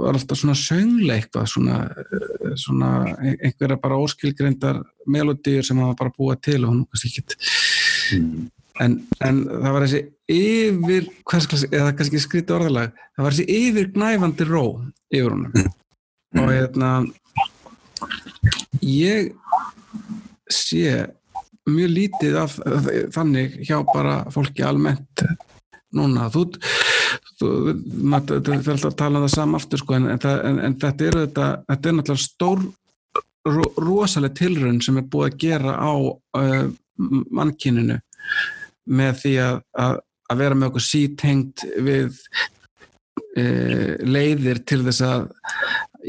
var alltaf svona söngleikvað svona, svona einhverja bara óskilgreyndar melodýr sem hann var bara búið til og hann kannski ekkit mm. En, en það var þessi yfir klass, eða kannski skríti orðalag það var þessi yfir gnæfandi ró yfir honum. Mm. og hérna ég sé mjög lítið af þannig hjá bara fólki almennt núna. Þú, þú maður fyrir alltaf að tala um það saman aftur sko en, en, en þetta er þetta, þetta er náttúrulega stór ro, rosalega tilrönd sem er búið að gera á uh, mannkyninu með því að, að, að vera með okkur sítengt við uh, leiðir til þess að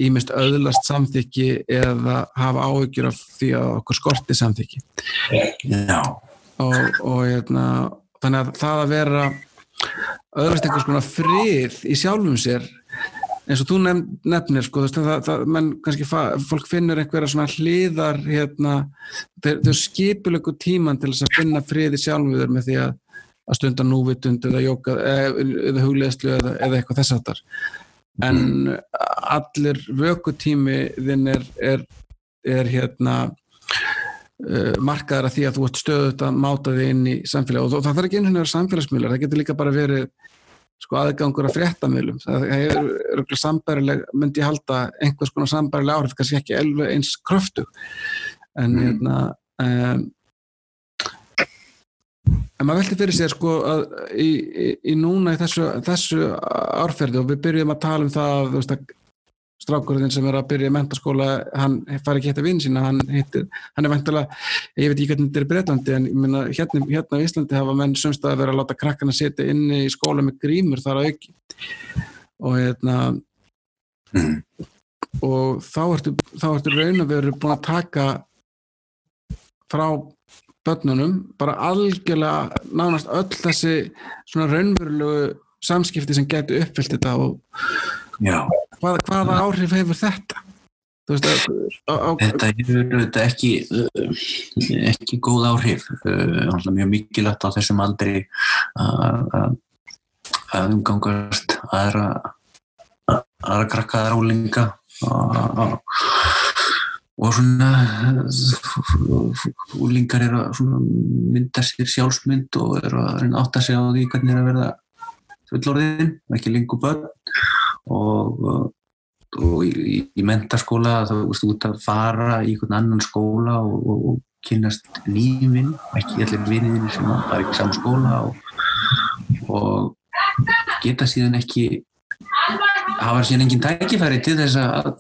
ímest öðlast samþykki eða hafa áhyggjur af því að okkur skorti samþykki. Já. Og, og hérna, þannig að það að vera öðlast einhvers konar frið í sjálfum sér eins og þú nefnir sko, það, það, menn kannski fólk finnur einhverja svona hliðar hérna, þau skipilegu tíman til þess að finna frið í sjálfum við með því að, að stunda núvitund eða, eða, eða hugleðslu eða, eða eitthvað þess aftar en allir vökutími þinn er, er, er hérna uh, markaður að því að þú ert stöðut að máta þig inn í samfélag og það þarf ekki einhvern veginn að vera samfélagsmiðlar, það getur líka bara verið sko aðgangur að fréttamilum það er örgulega sambærileg myndi ég halda einhvers konar sambærileg áhrif kannski ekki elvi eins kröftu en mm. hérna um, En maður veldi fyrir sér sko að í, í, í núna í þessu, þessu árferði og við byrjum að tala um það að, veist, að strákurinn sem er að byrja mentaskóla, hann fari ekki hitt að vinna sína, hann, hittir, hann er vantilega, ég veit ekki hvernig þetta er í Breitlandi en minna, hérna, hérna á Íslandi hafa menn semst að vera að láta krakkana setja inni í skóla með grímur þar að auki. Og hérna og þá ertu, þá ertu raun að vera búin að taka frá börnunum, bara algjörlega nánast öll þessi svona raunverulegu samskipti sem getur uppfyllt þetta og hvað, hvaða áhrif hefur þetta? Veist, á, á, þetta hefur ekki ekki góð áhrif. Mjög mikilvægt á þessum aldri að umgangast aðra aðra krakkaðar álinga og, og svona úlingar eru að mynda sér sjálfsmynd og eru að reyna átt að segja á því hvernig er að verða fullorðin, ekki lengur börn og, og í, í, í mentaskóla þá þú út að fara í einhvern annan skóla og, og, og kynast nýjum vinn, ekki allir vinniðinni sem var ekki saman skóla og geta síðan ekki hafa síðan engin tækifæri til þess að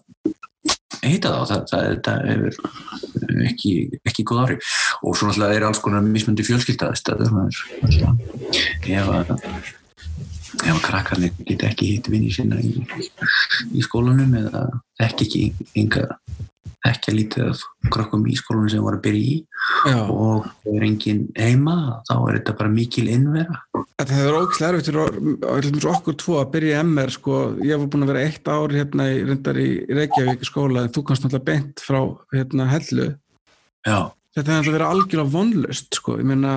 heita þá, það, það, það hefur ekki, ekki góð áhrif. Og svo náttúrulega er alls konar mismundi fjölskyldaðistöður ef að ef krakkarnir geta ekki hitt vinni sína í, í skólanum eða ekki ekki enga ekki að lítið af krakkum í skólanum sem voru að byrja í Já. og það er engin heima þá er þetta bara mikil innvera Það hefur ógislega erfitt fyrir okkur tvo að byrja í MR sko. ég hef búin að vera eitt ár hérna í, í Reykjavík skóla en þú kannst náttúrulega beint frá hérna hellu Já. þetta hefur verið algjörlega vonlust sko. ég meina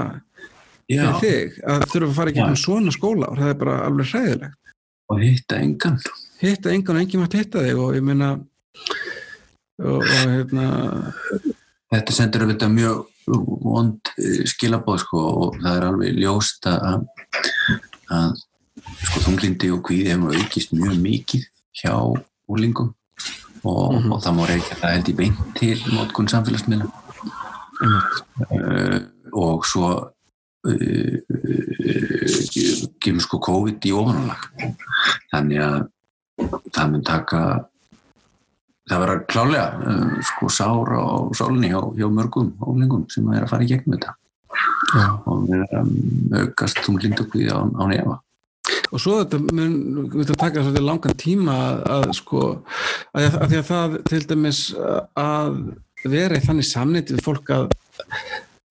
fyrir þig að þurfa að fara ekki um svona skóla og það er bara alveg hræðilegt. Og hitta engan hitta engan og enginn mátt hitta þig og ég meina og, og hérna Þetta sendur auðvitað mjög vond eh, skilabóð sko og það er alveg ljóst að, að sko þunglindi og kvíði hefur aukist mjög mikið hjá úrlingum og, mm -hmm. og það má reykja það held í beint til mótkun samfélagsmiðla. Mm -hmm. uh, og svo kemur sko COVID í ofanálag. Þannig að það mun taka það verður klálega uh, sko sára á sálinni hjá, hjá mörgum óflingum sem er að fara í gegnum þetta. Já. og við erum aukast um lindokvið á, á nefa og svo þetta mun við taka svolítið langan tíma að sko að, að því að það til dæmis að vera í þannig samnit við fólk að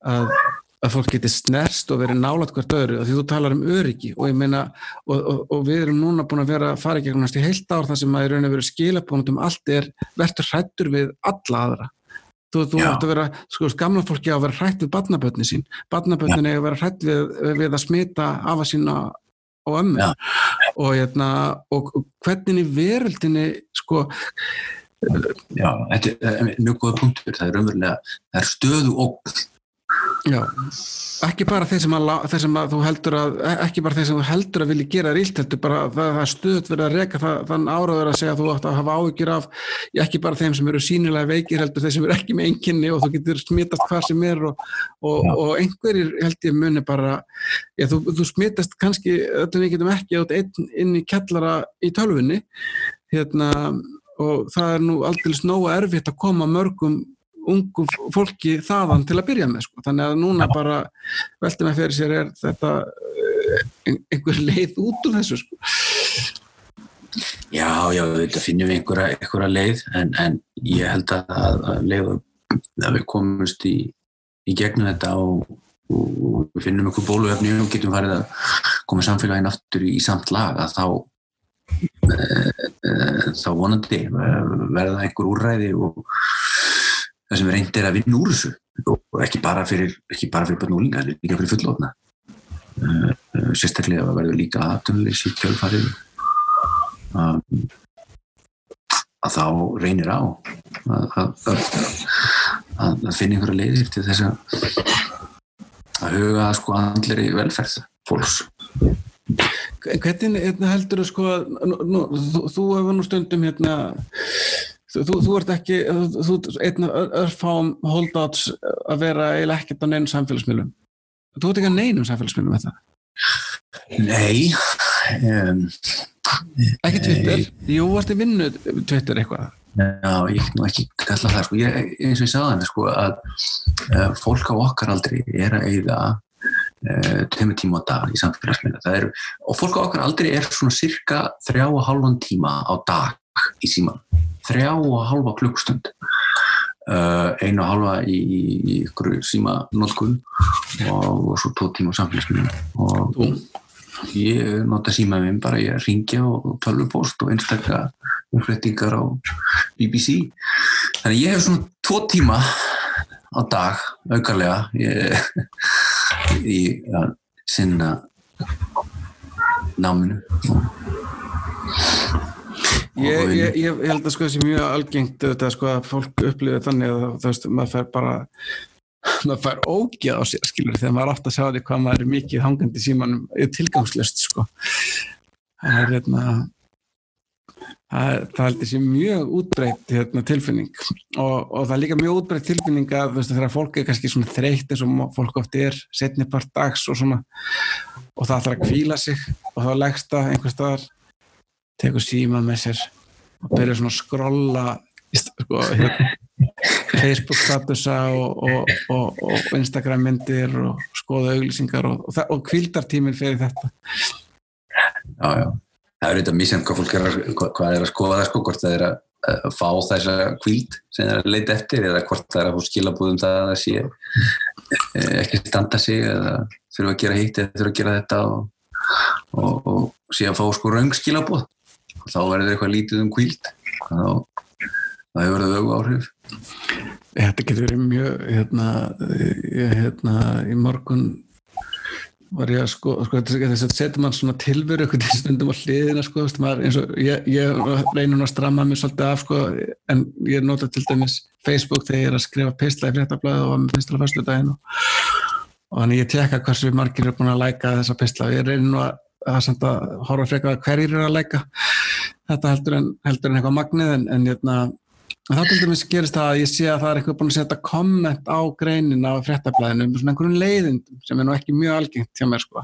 að að fólk geti snerst og verið nálat hvert öðru því þú talar um öryggi og ég meina og, og, og við erum núna búin að vera að fara í gegnum næstu heilt ár þar sem að ég raun að vera skilabónum allt er verður hrættur við alla aðra. Þú, þú ætti að vera, sko, gamla fólki á að vera hrætt við badnabötni sín. Badnabötni er að vera hrætt við, við að smita af að sína á ömmu. Já. og, hérna, og hvernig í veröldinni sko Já, þetta er mjög góða punktur, það er umverulega það er stöðu ógl Já, ekki bara þeir sem, að, þeir sem að þú heldur að ekki bara þeir sem þú heldur að vilja gera rílt heldur bara það, það er stöðt verið að reyka það, þann áraður að segja að þú ætti að hafa áhyggjur af ekki bara þeim sem eru sínilega veikir heldur þeir sem eru ekki með enginni og þú getur smittast hvað sem er og, og, og einhverjir held ég muni bara já, þú, þú smittast kannski þetta við getum ekki átt inn, inn í kellara í tölfunni hérna, og það er nú aldrei snóa erfitt að koma mörgum ungu fólki þaðan til að byrja með sko. þannig að núna bara veltum að fyrir sér er þetta eh, einhver leið út úr þessu sko. Já, já, þetta finnum við einhverja, einhverja leið en, en ég held að, að leið að við komumst í, í gegnum þetta og, og við finnum einhver bóluöfni og getum farið að koma samfélagin aftur í, samt lag að þá e, e, þá vonandi verða einhver úrræði og það sem reynd er að vinna úr þessu. Og ekki bara fyrir, fyrir börnúlinga, líka fyrir fullofna uh, uh, sérstaklega að verður líka aðtunleysi kjölfarið um, að þá reynir á að, að, að, að finna einhverja leiðir til þess að huga sko andleri velferð fólks. Hvernig hérna, heldur þú sko nú, þú, þú hefur nú stundum hérna Þú, þú ert ekki, þú ert einn af örfám holdouts að vera eiginlega ekkert á neinum samfélagsmiðlum. Þú ert ekki á neinum samfélagsmiðlum með það? Nei. Um, ekki Twitter? Nei. Jú, varst þið vinnu Twitter eitthvað? Já, ég er nú ekki kalla það, sko. Ég, eins og ég sagði það, sko, að uh, fólk á okkar aldrei er að eiga uh, tömmu tíma á dag í samfélagsmiðlum. Og fólk á okkar aldrei er svona cirka þrjá og halvan tíma á dag í síman þrjá og halva klukkstund uh, einu og halva í, í ykkur síma notkun og, og svo tó tíma samfélagsmiðlum. Og Ó. ég nota síma minn bara ég ringja og tölvupost og einstakka umflettingar á BBC þannig ég hef svona tvo tíma á dag aukarlega [LAUGHS] í að sinna náminu. og Ég, ég, ég held að sko þessi mjög algengt þetta sko að fólk upplifir þannig að þú veist, maður fær bara [LAUGHS] maður fær ógjað á sér skilur þegar maður átt að sjá því hvað maður er mikið hangandi símanum tilgangslöst sko. Það er hérna það, það heldur sér mjög útbreytt hérna, tilfinning. Og, og það er líka mjög útbreytt tilfinning að þú veist þegar fólk er kannski svona þreytt eins og fólk oft er setni part dags og svona og það ætlar að kvíla sig og þá leggst það einhver staðar tekur síma með sér og byrjar svona að skrolla sko, hérna, [LAUGHS] Facebook statusa og, og, og, og Instagram myndir og skoða auglýsingar og kvildartíminn fyrir þetta. Já, já. Það er auðvitað mísjönd hvað fólk er að, hvað er að skoða sko, hvort það er að, fá þessa kvíld sem það er að leita eftir eða hvort það er að fá skilabúðum það að það sé eh, ekki standa sig eða þurfa að gera hitt eða þurfa að gera þetta og, og, og síðan fá sko raung skilabúð og þá verður eitthvað lítið um kvíld þá, þá hefur það auðvitað áhrif Þetta getur verið mjög hérna, hérna í morgun var ég að sko, sko þess að setja mann svona tilveru eitthvað til stundum á hliðina sko, eins og ég, ég reynur að stramma mér svolítið af sko, en ég nota til dæmis Facebook þegar ég er að skrifa pistla í fréttablaðu og með pistla fyrstu daginn og, og þannig ég tekka hversu margir er búin að læka þessa pistla og ég reynir nú að, að, að horfa frekar hverjir er að læka þetta heldur en, heldur en eitthvað magnið en, en hérna Þá til dæmis gerist það að ég sé að það er eitthvað búin að setja komment á greinin á fréttablaðinu um svona einhverjum leiðindum sem er nú ekki mjög algengt hjá mér sko.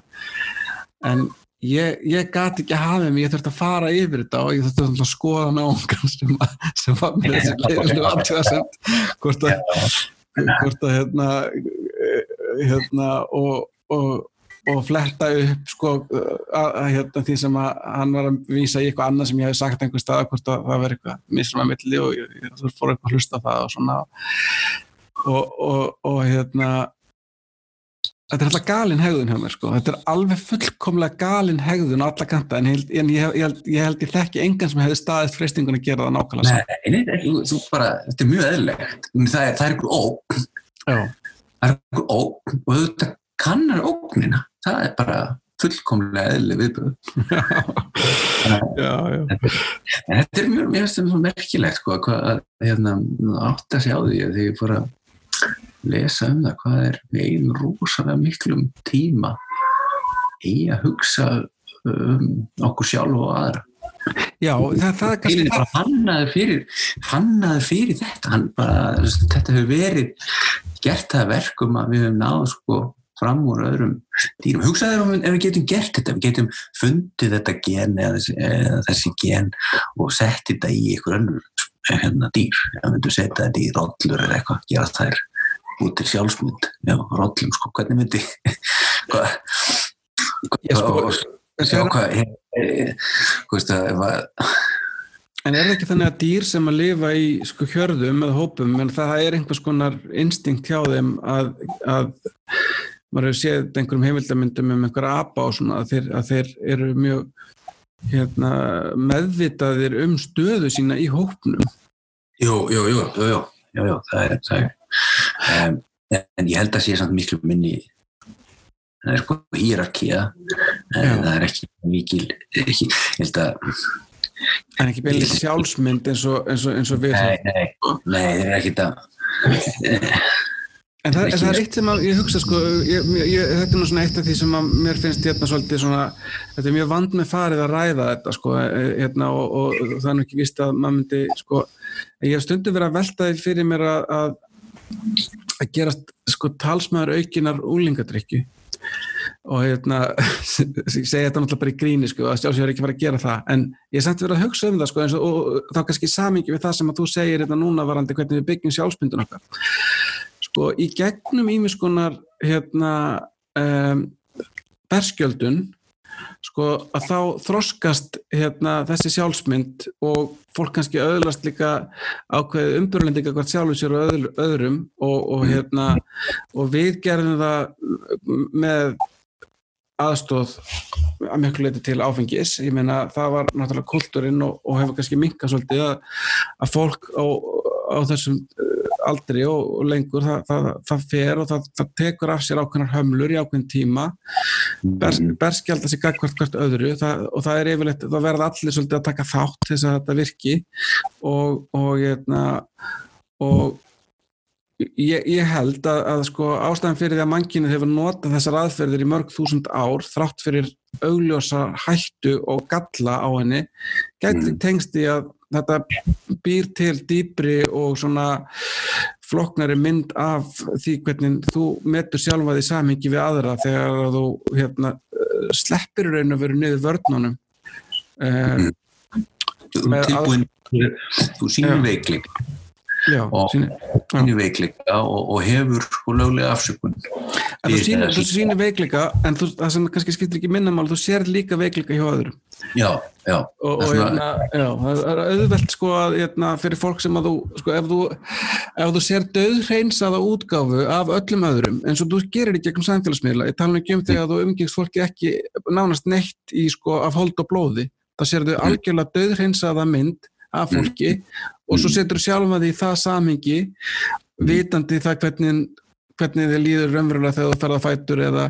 En ég, ég gati ekki að hafa mig, ég þurfti að fara yfir þetta og ég þurfti að skoða náungan sem, sem var með þessi leiðinu alltaf hvort að, hvort að hérna, hérna og, og og fletta upp sko að, að, hérna, því sem að hann var að vísa í eitthvað annað sem ég hef sagt einhver stað hvort að það verður eitthvað misrum að milli og ég, ég fór eitthvað að hlusta það og svona. Og, og, og hérna þetta er alltaf galin hegðun hjá mér sko. Þetta er alveg fullkomlega galin hegðun á alla kanta en, held, en ég, ég, held, ég held ég þekki engan sem hefði staðist freystingun að gera það nákvæmlega Nei, nei, nei, þú bara, þetta er mjög eðlegt það er, það er einhver óg það er einhver óg og þetta kannar ógnina það er bara fullkomlega eðli viðbröð [LAUGHS] en þetta er mjög, mjög, merkilegt sko, hvað hérna, átt að sjá því að því ég fór að lesa um það hvað er einn rosalega miklum tíma í að hugsa um okkur sjálf og aðra. Já, það, það er kannski það. hannaði fyrir, hannaði fyrir þetta. Hann bara, þetta hefur verið gert það verkum að við höfum náðu sko fram úr öðrum dýrum. Hugsaður um ef við getum gert þetta, við getum fundið þetta gen eða þessi, eða þessi gen og sett þetta í einhver önnur hérna, dýr. Við myndum setja þetta í rollur eða eitthvað, gera þær út til sjálfsmynd, já, rollum, sko, hvernig myndi, [LAUGHS] hvað, hvað, hvað, hvað, hvað, En er það ekki þannig að dýr sem að lifa í sko hjörðum eða hópum, en það er einhvers konar instinkt hjá þeim að, að maður hefur séð einhverjum heimildamindum um einhverja apa og svona að þeir, að þeir eru mjög hérna, meðvitaðir um stöðu sína í hópnum. Jú, jú, jú, jú, jú, jú, jú það er, það er. Um, en ég held að sé samt miklu minni það er sko hýrarkíða en það er ekki mikil ekki, ég held að En ekki beilið sjálfsmynd eins og, eins og, eins og við Nei, nei, nei, það er ekki það En það, það er eitt sem að ég hugsa sko, ég, ég, þetta er nú svona eitt af því sem að mér finnst hérna svolítið svona, þetta er mjög vand með farið að ræða þetta sko, e, hérna og, og, og það er nú ekki vist að maður myndi sko, ég hef stundu verið að velta því fyrir mér að, að, að gerast sko talsmaður aukinar úlingadrykju og hérna, [LAUGHS] ég segi þetta náttúrulega bara í gríni sko, að sjálfsögur ekki fara að gera það, en ég er samt verið að hugsa um það sko, og, og þá kannski samingi við það sem að þú segir hérna núna varandi hvernig við byggjum sjálfsmyndun okkar sko í gegnum ímiskunar hérna um, berskjöldun sko að þá þroskast hérna þessi sjálfsmynd og fólk kannski öðlast líka ákveð umbyrlendinga hvert sjálfur sér og öðru, öðrum og, og hérna og við gerðum það með aðstóð að miklu leiti til áfengis. Ég meina það var náttúrulega kultúrin og, og hefur kannski minkað svolítið að, að fólk á, á þessum aldri og, og lengur það, það, það fer og það, það tekur af sér ákveðnar hömlur í ákveðin tíma. Bers, berskjálta sig hvert hvert öðru og það er yfirleitt, það verða allir svolítið að taka þátt þess að þetta virki. Og og, hérna, og Ég, ég held að, að sko, ástæðan fyrir því að mannkynið hefur notað þessar aðferðir í mörg þúsund ár þrátt fyrir augljósa hættu og galla á henni gæti mm. tengst í að þetta býr til dýbri og svona floknari mynd af því hvernig þú metur sjálfa því samhengi við aðra þegar þú hérna, sleppir raun og veru niður vörnunum. Um, Tilbúin, þú sínum veikling Já, og sínir veikleika og, og hefur sko löglega afsökun en þú sínir veikleika en þú, það sem kannski skiptir ekki minnamál þú sér líka veikleika hjá öðrum já, já og, og svona... hérna, já, það er auðvelt sko að hérna, fyrir fólk sem að þú sko ef þú, ef þú sér döðhreinsaða útgáfu af öllum öðrum eins og þú gerir í gegnum samfélagsmiðla ég tala ekki um þegar þú umgengst fólki ekki nánast neitt í sko af hold og blóði það sér þau mm. algjörlega döðhreinsaða mynd af fólki mm. Og svo setur sjálfa því það samhengi vitandi það hvernig, hvernig þið líður raunverulega þegar þú ferða fætur eða,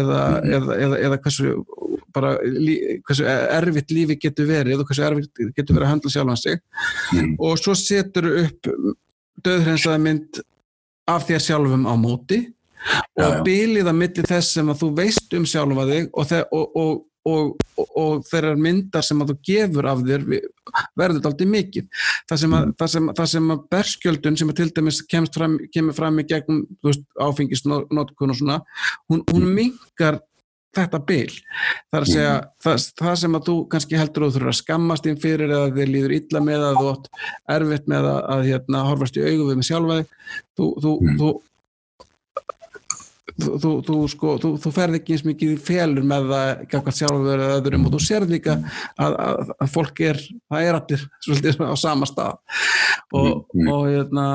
eða, mm. eða, eða, hversu, bara, lí, hversu erfitt lífi getur verið og hversu erfitt getur verið að handla sjálfan sig mm. og svo setur upp döðhreinsaða mynd af þér sjálfum á móti og bílið að milli þess sem að þú veist um sjálfa þig og, og, og og, og, og þeirra myndar sem að þú gefur af þér verður þetta aldrei mikið það sem að, mm. það sem, það sem að berskjöldun sem að til dæmis fram, kemur fram í gegnum áfengisnotkun og svona hún, hún mingar þetta byl þar að segja mm. það, það sem að þú kannski heldur að þú þurfa að skammast inn fyrir eða þið líður illa með að þú átt erfitt með að, að hérna, horfast í augu við með sjálfa þig þú, þú, mm. þú þú, þú, sko, þú, þú ferð ekki eins mikið í félur með það gafkvæmt sjálfur eða öðrum og þú sér líka að, að, að fólk er, það er allir [LAUGHS] svolítið á sama stað og, mm. og, hérna,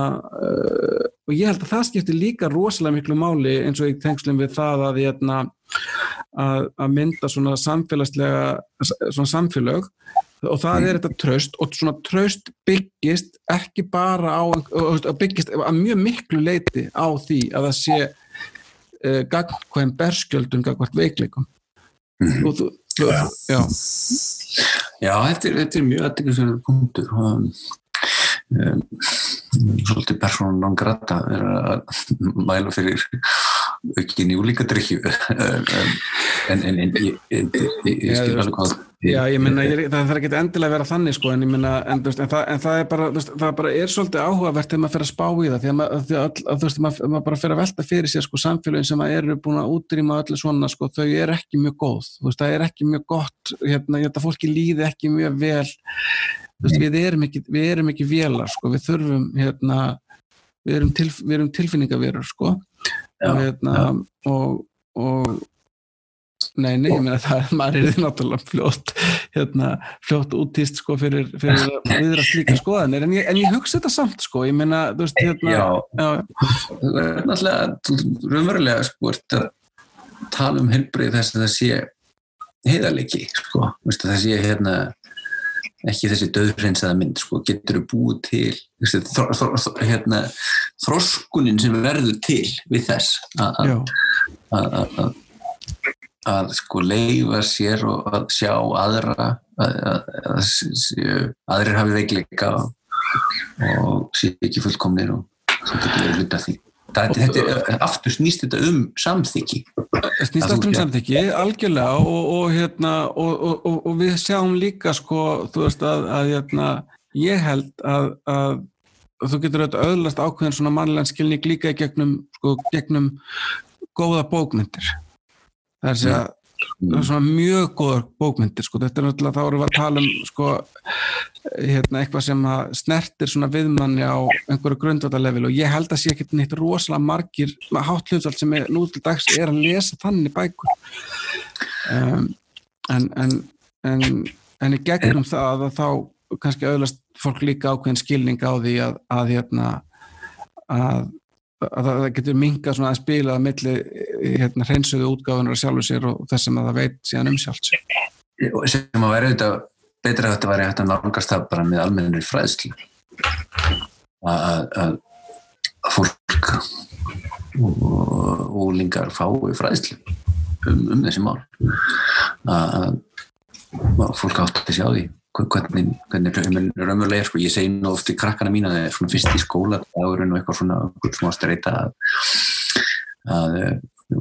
uh, og ég held að það skiptir líka rosalega miklu máli eins og í tengslum við það að, hérna, að mynda svona samfélagslega svona samfélag og það mm. er þetta tröst og svona tröst byggist ekki bara á byggist að mjög miklu leiti á því að það sé uh, gagnkvæm berskjöldun gagvart veikleikum mm. og þú, þú já. já, þetta er, þetta er mjög aðdeglisverður punktur um, svolítið persónan non grata er að mæla fyrir ekki njúlíka drikju en, en, en ég, ég skil alveg hvað Já, ég minna, það þarf ekki endilega að vera þannig sko, en ég minna, en, en, það, en það er bara það bara er svolítið áhugavert þegar maður fer að spá í það, að maður, þú veist, maður, maður bara fer að velta fyrir sér sko samfélagin sem eru búin að útrýma öllu svona sko, þau er ekki mjög góð, þú veist, það er ekki mjög gott, hérna, hérna fólki líði ekki mjög vel, þú veist, við erum ekki, við erum ekki velar sko, við þurfum, hérna, við erum, til, við erum tilfinningaverur sko, Já, og hérna, og, og Nei, nei, ég meina það, [LAUGHS] maður er því náttúrulega fljótt, hérna, fljótt útýst sko fyrir, fyrir [LAUGHS] viðrast líka skoðanir, en ég, en ég hugsa þetta samt sko, ég meina, þú veist, hérna, já, já. það er náttúrulega, raunverulega sko, að tala um helbrið þess að það sé heiðarleiki, sko, það sé, hérna, ekki þessi döðhreinsaða mynd, sko, getur þú búið til, þessi, þr, þr, þr, hérna, þroskunin sem verður til við þess að sko leifa sér og að sjá aðra að, að, að, að aðrir hafi veikleika og, og sé ekki fullkomnir og sem getur verið hluta því það, þetta er aftur snýst þetta um samþyggi snýst aftur um samþyggi, algjörlega og, og, hérna, og við sjáum líka sko, þú veist að hérna, ég held að þú getur auðvitað öðlast ákveðin svona mannlega skilning líka í gegnum, sko, gegnum góða bókmyndir það er að segja. Svona mjög góðar bókmyndir sko. þetta er náttúrulega, þá erum við að tala um sko, hérna, eitthvað sem snertir svona viðmanni á einhverju grundvallarlevel og ég held að sé ekki neitt rosalega margir, hátt hlutvald sem er nú til dags er að lesa þannig bækur um, en, en, en en í gegnum það að þá kannski auðvitað fólk líka ákveðin skilning á því að, að hérna að að það getur mingað svona að spila að milli hérna hreinsuðu útgáðunar sjálfur sér og þess sem að það veit síðan um sjálfs sem að vera auðvitað betra að þetta væri hægt að nálgast það bara með almennir fræðslu. Að fólk og úlingar fái fræðslu um, um þessi mál. Að fólk átt að sjá því hvernig, hvernig raunverulega er sko. ég segi nú oft í krakkana mína það er svona fyrst í skóla dagurinn og eitthvað svona, svona streyta að, að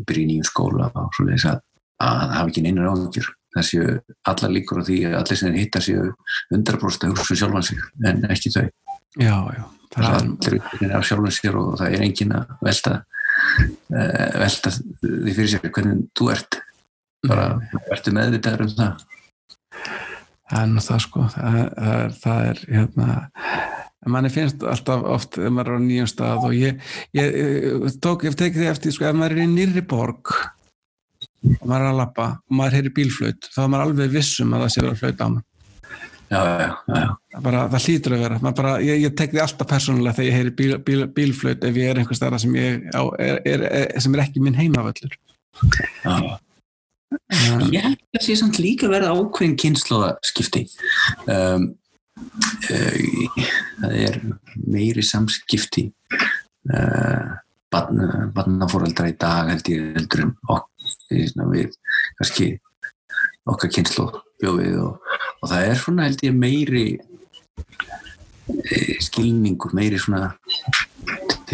byrja í nýjum skóla og svona þess að að það hafi ekki neina áhengjur það séu allar líkur á því að allir sem þeir hitta séu 100% að hugsa um sjálfan sig en ekki þau. Já, já, það er allir af sjálfan sér og það er engin að velta uh, velta því fyrir sér hvernig þú ert. Bara ertu meðvitaður um það nú það sko það, það er, hérna manni finnst alltaf oft ef maður er á nýjum stað og ég, ég, ég tók, ég tekið því eftir sko ef maður er í nýri borg og maður er að lappa og maður heyri bílflöut þá er maður alveg vissum að það sé verið að flöita á maður já, já, já. Bara, það hlýtur að vera. Bara, ég, ég tek því alltaf persónulega þegar ég heyri bíl, bíl, bílflöut ef ég er einhver starra sem, er, er, sem er ekki minn heimavöllur já. Ég held að það sé samt líka verða ákveðin kynnslóðaskipti um, uh, það er meiri samskipti uh, barnafóreldra í dag held ég heldur um við kannski okkar kynnslóð bjóðið og, og það er svona held ég meiri uh, skilningur meiri svona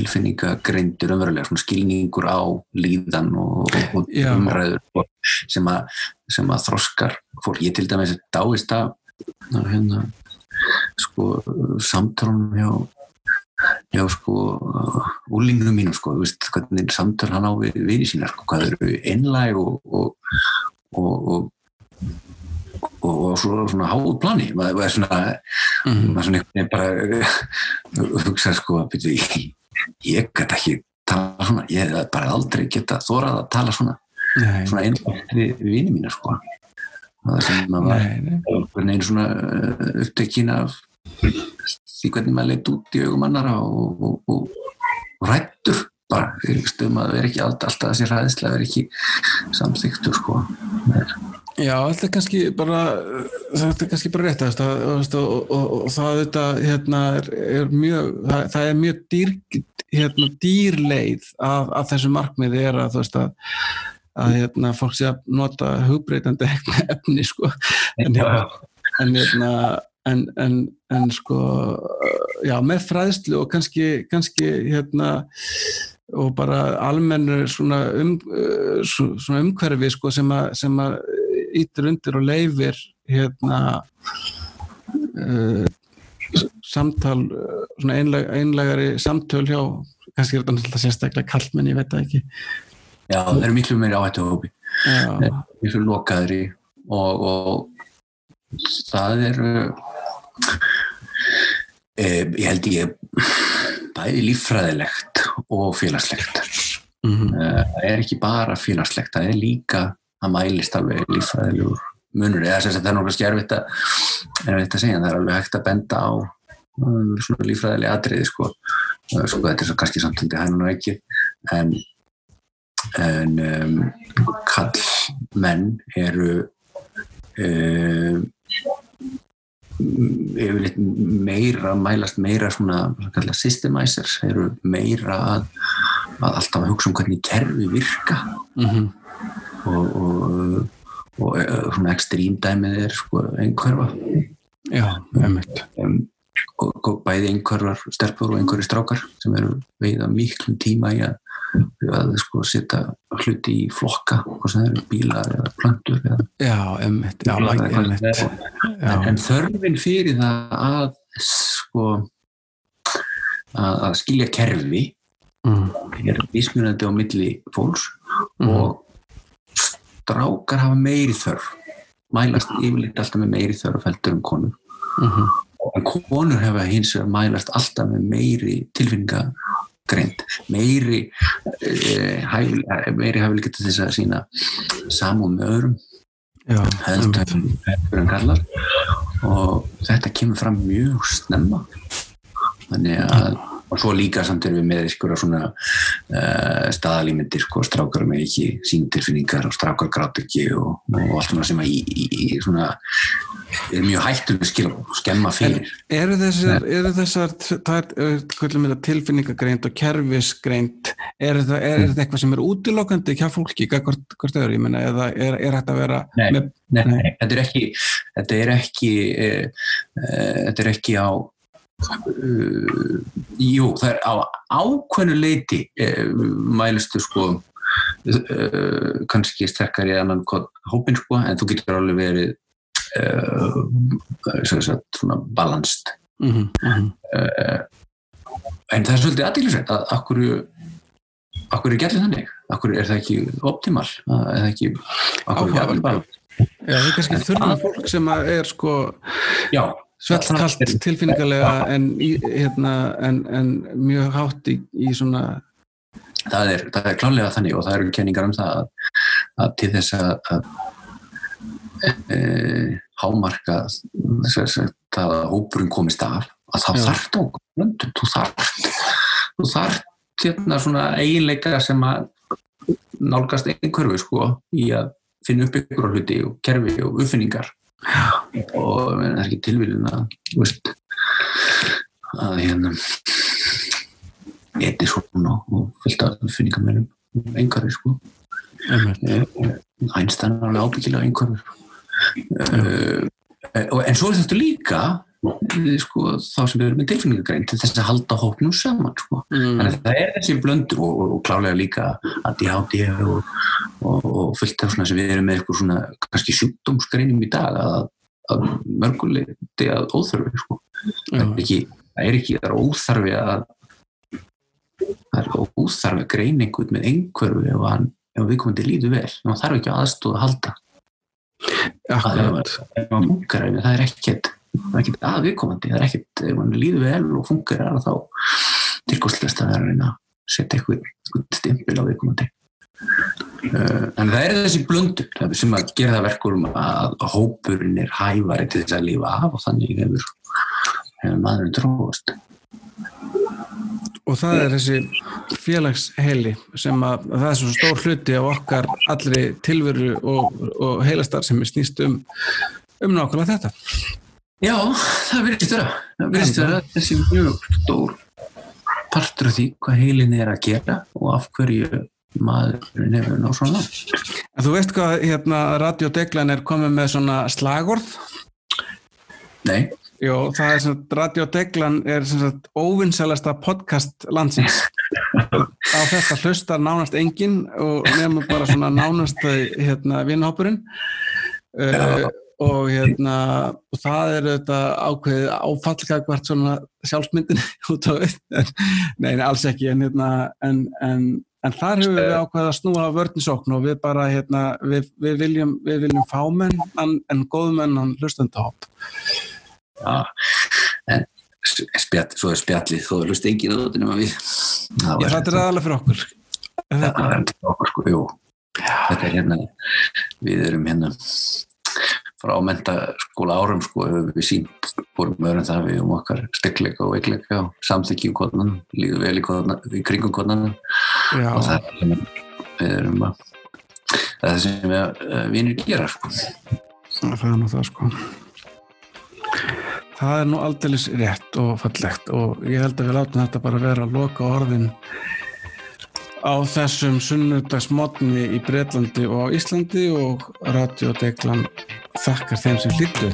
tilfinningagreindur umverulega, svona skilningur á líðan og, og umræður sem að, sem að þroskar fólk. Ég til dæmis dáist að hérna, sko, samtálunum hjá, hjá sko, úlingum mínum, sko, veist, hvernig samtál hann á við vini sína, sko, hvað eru einlæg og, og, og og svo, svona háu plani. Maður er svona, mm svona bara hugsa sko að byrja ég get ekki tala svona, ég hef bara aldrei geta þórað að tala svona nei. svona einhvern við vini mína sko. Það sem maður var einu svona uh, upptekkin af því hvernig maður leitt út í augum annara og, og, og, og rættur bara, stöðum að vera ekki alltaf, þessi ræðislega vera ekki samþyktur sko Já, þetta er kannski bara þetta er kannski bara rétt að, og það þetta hérna, er, er mjög það, það er mjög dýr, hérna, dýrleið af, af þessu markmiði er að þú veist að að hérna, fólk sé að nota hugbreytandi [LAUGHS] efni sko. En, hérna, en, hérna, en, en sko já, með fræðslu og kannski, kannski hérna og bara almennur svona, um, svona umhverfi sko sem að, ítir undir og leifir hérna uh, samtal svona einleg, einlegari samtöl hjá kannski er þetta náttúrulega sérstaklega kallmenn, ég veit það ekki. Já, það eru miklu meiri áhættu hópi. Miklu lokaðri og, og það er e, ég held ég bæði líffræðilegt og félagslegt. Mm -hmm. það er ekki bara félagslegt, það er líka það mælist alveg líffræðilegur munur, eða þess að það er náttúrulega skjærfitt að, að segja, það er alveg hægt að benda á um, svona líffræðilega atriði sko, sko þetta er svo kannski samtöndi hænun og ekki en en um, kallmenn eru um, yfirleitt meira mælast meira svona systemizers eru meira að, að alltaf að hugsa um hvernig kerfi virka. Mm -hmm. Og, og, og svona ekstrímdæmið er sko einhverfa Já, einmitt um, og bæði einhverjar stelpur og einhverju strákar sem eru veiða miklum tíma í að að sko setja hluti í flokka hvað sem eru bílar eða plantur eða já, emitt, já, bílar, like, emitt. En, en þörfin fyrir það að sko að, að skilja kerfi mm. er vísmjönandi á milli fólks mm. og strákar hafa meiri þörf. Mælast yfirleitt alltaf með meiri þörf heldur um konur. Mm -hmm. en konur hefa hins vegar mælast alltaf með meiri tilfinninga greint meiri eh, hæfli, meiri hæfli getur þess að sína samúð með öðrum heldur en kallar og þetta kemur fram mjög snemma. Þannig að og svo líka samt erum við með ykkur svona uh, staðalímyndir sko, strákar með ekki síntilfinningar og strákar grátt ekki og, og allt svona sem að í, í, í svona er mjög hættuleg skil og skemma fyrir. eru þessar, eru þessar það er tilfinningagreint og kerfisgreint er þetta, er eitthvað sem er útilokkandi hjá fólki, hvort, hvort öðru ég menna, eða er, er þetta að vera nei, með, nei, nei, þetta er ekki þetta er ekki e, e, þetta er ekki á uh, jú, það er á ákveðnu leiti e, mælustu sko Uh, kannski sterkar í annan hópin sko, en þú getur alveg verið uh, svona balanced. Mm -hmm. uh, en það er svolítið aðdýlisveit að akkur akkur er gætið þannig? Akkur er það ekki optimal? Er það ekki akkur er það bara. Já, það er kannski þurfa fólk sem er sko svellkallt tilfinningarlega en, hérna, en, en mjög hátt í, í svona það er, það er klálega þannig og það eru kenningar um það að, að til þess að, að e, hámarka þess að það að hópurinn komist af að það þarf á löndum, þú þarf þú þarf hérna svona eiginleika sem að nálgast einhverfu sko í að finna upp ykkur á hluti og kerfi og uppfinningar og það er ekki tilvílin að veist, að hérna Edison og fullt af finningamennum einhverju sko. Einstein var alveg ábyggilega einhverju uh, en svo er þetta líka sko, þá sem við erum með tilfinningagrein til þess að halda hóknum saman sko. mm. þannig að það er þessi blöndur og, og klálega líka ADHD og, og, og fullt af svona sem við erum með eitthvað svona kannski sjúkdómsgreinum í dag að, að mörguleiti að óþarfi sko. það er ekki það er ekki, það er óþarfi að það er óþarf að greina einhvern með einhverju ef, hann, ef viðkomandi líður vel þá þarf ekki aðstóða að halda Akkurat. það er ekkert að viðkomandi það er ekkert, ef hann líður vel og fungerar þá tilkostlega að vera að setja eitthvað stimpil á viðkomandi. Uh, þannig það er þessi blöndur sem að gera það verkur um að hópurinn er hæfari til þess að lífa af og þannig hefur, hefur maðurinn tróðast og það er þessi félagsheili sem að það er svo stór hluti á okkar allri tilveru og, og heilastar sem er snýst um um nákvæmlega þetta Já, það verðist vera. Það verðist vera þessi mjög stór partur af því hvað heilin er að gera og af hverju maður nefnir ná svona en Þú veist hvað hérna Radio Deglan er komið með svona slagorð? Nei. Jó, það er svona, Radio Deglan er svona óvinnselasta podcast landsins. [LAUGHS] Á þetta hlustar nánast enginn og nefnum bara svona nánast hérna vinnhópurinn uh, og hérna og það er þetta ákveðið áfallkakvart svona sjálfsmyndin [LAUGHS] út á þetta, neina alls ekki en hérna en, en, en þar hefur við ákveðið að snúa á vörninsókn og við bara hérna, við, við viljum, við viljum fámenn en, en góðmenn hann hlustandahótt. Já, en spjall, svo er spjallið þó hlust engin að þetta nema við Ég þetta er aðalega fyrir okkur. Það er aðalega fyrir okkur, jú. Þetta er hérna, við erum hérna frá mentaskóla árum sko, hefur við sínt vorum öðrum það við um okkar spekleika og veikleika og samþykjum konan, líðu vel í, konan, í kringum konan og það er við erum að það er það sem við uh, vinir gera sko. Það er nú það sko. Það er nú aldeilis rétt og fallegt og ég held að við látum þetta bara vera að loka orðin á þessum sunnudagsmotni í Breitlandi og á Íslandi og Radio Deglan þakkar þeim sem hlýttu.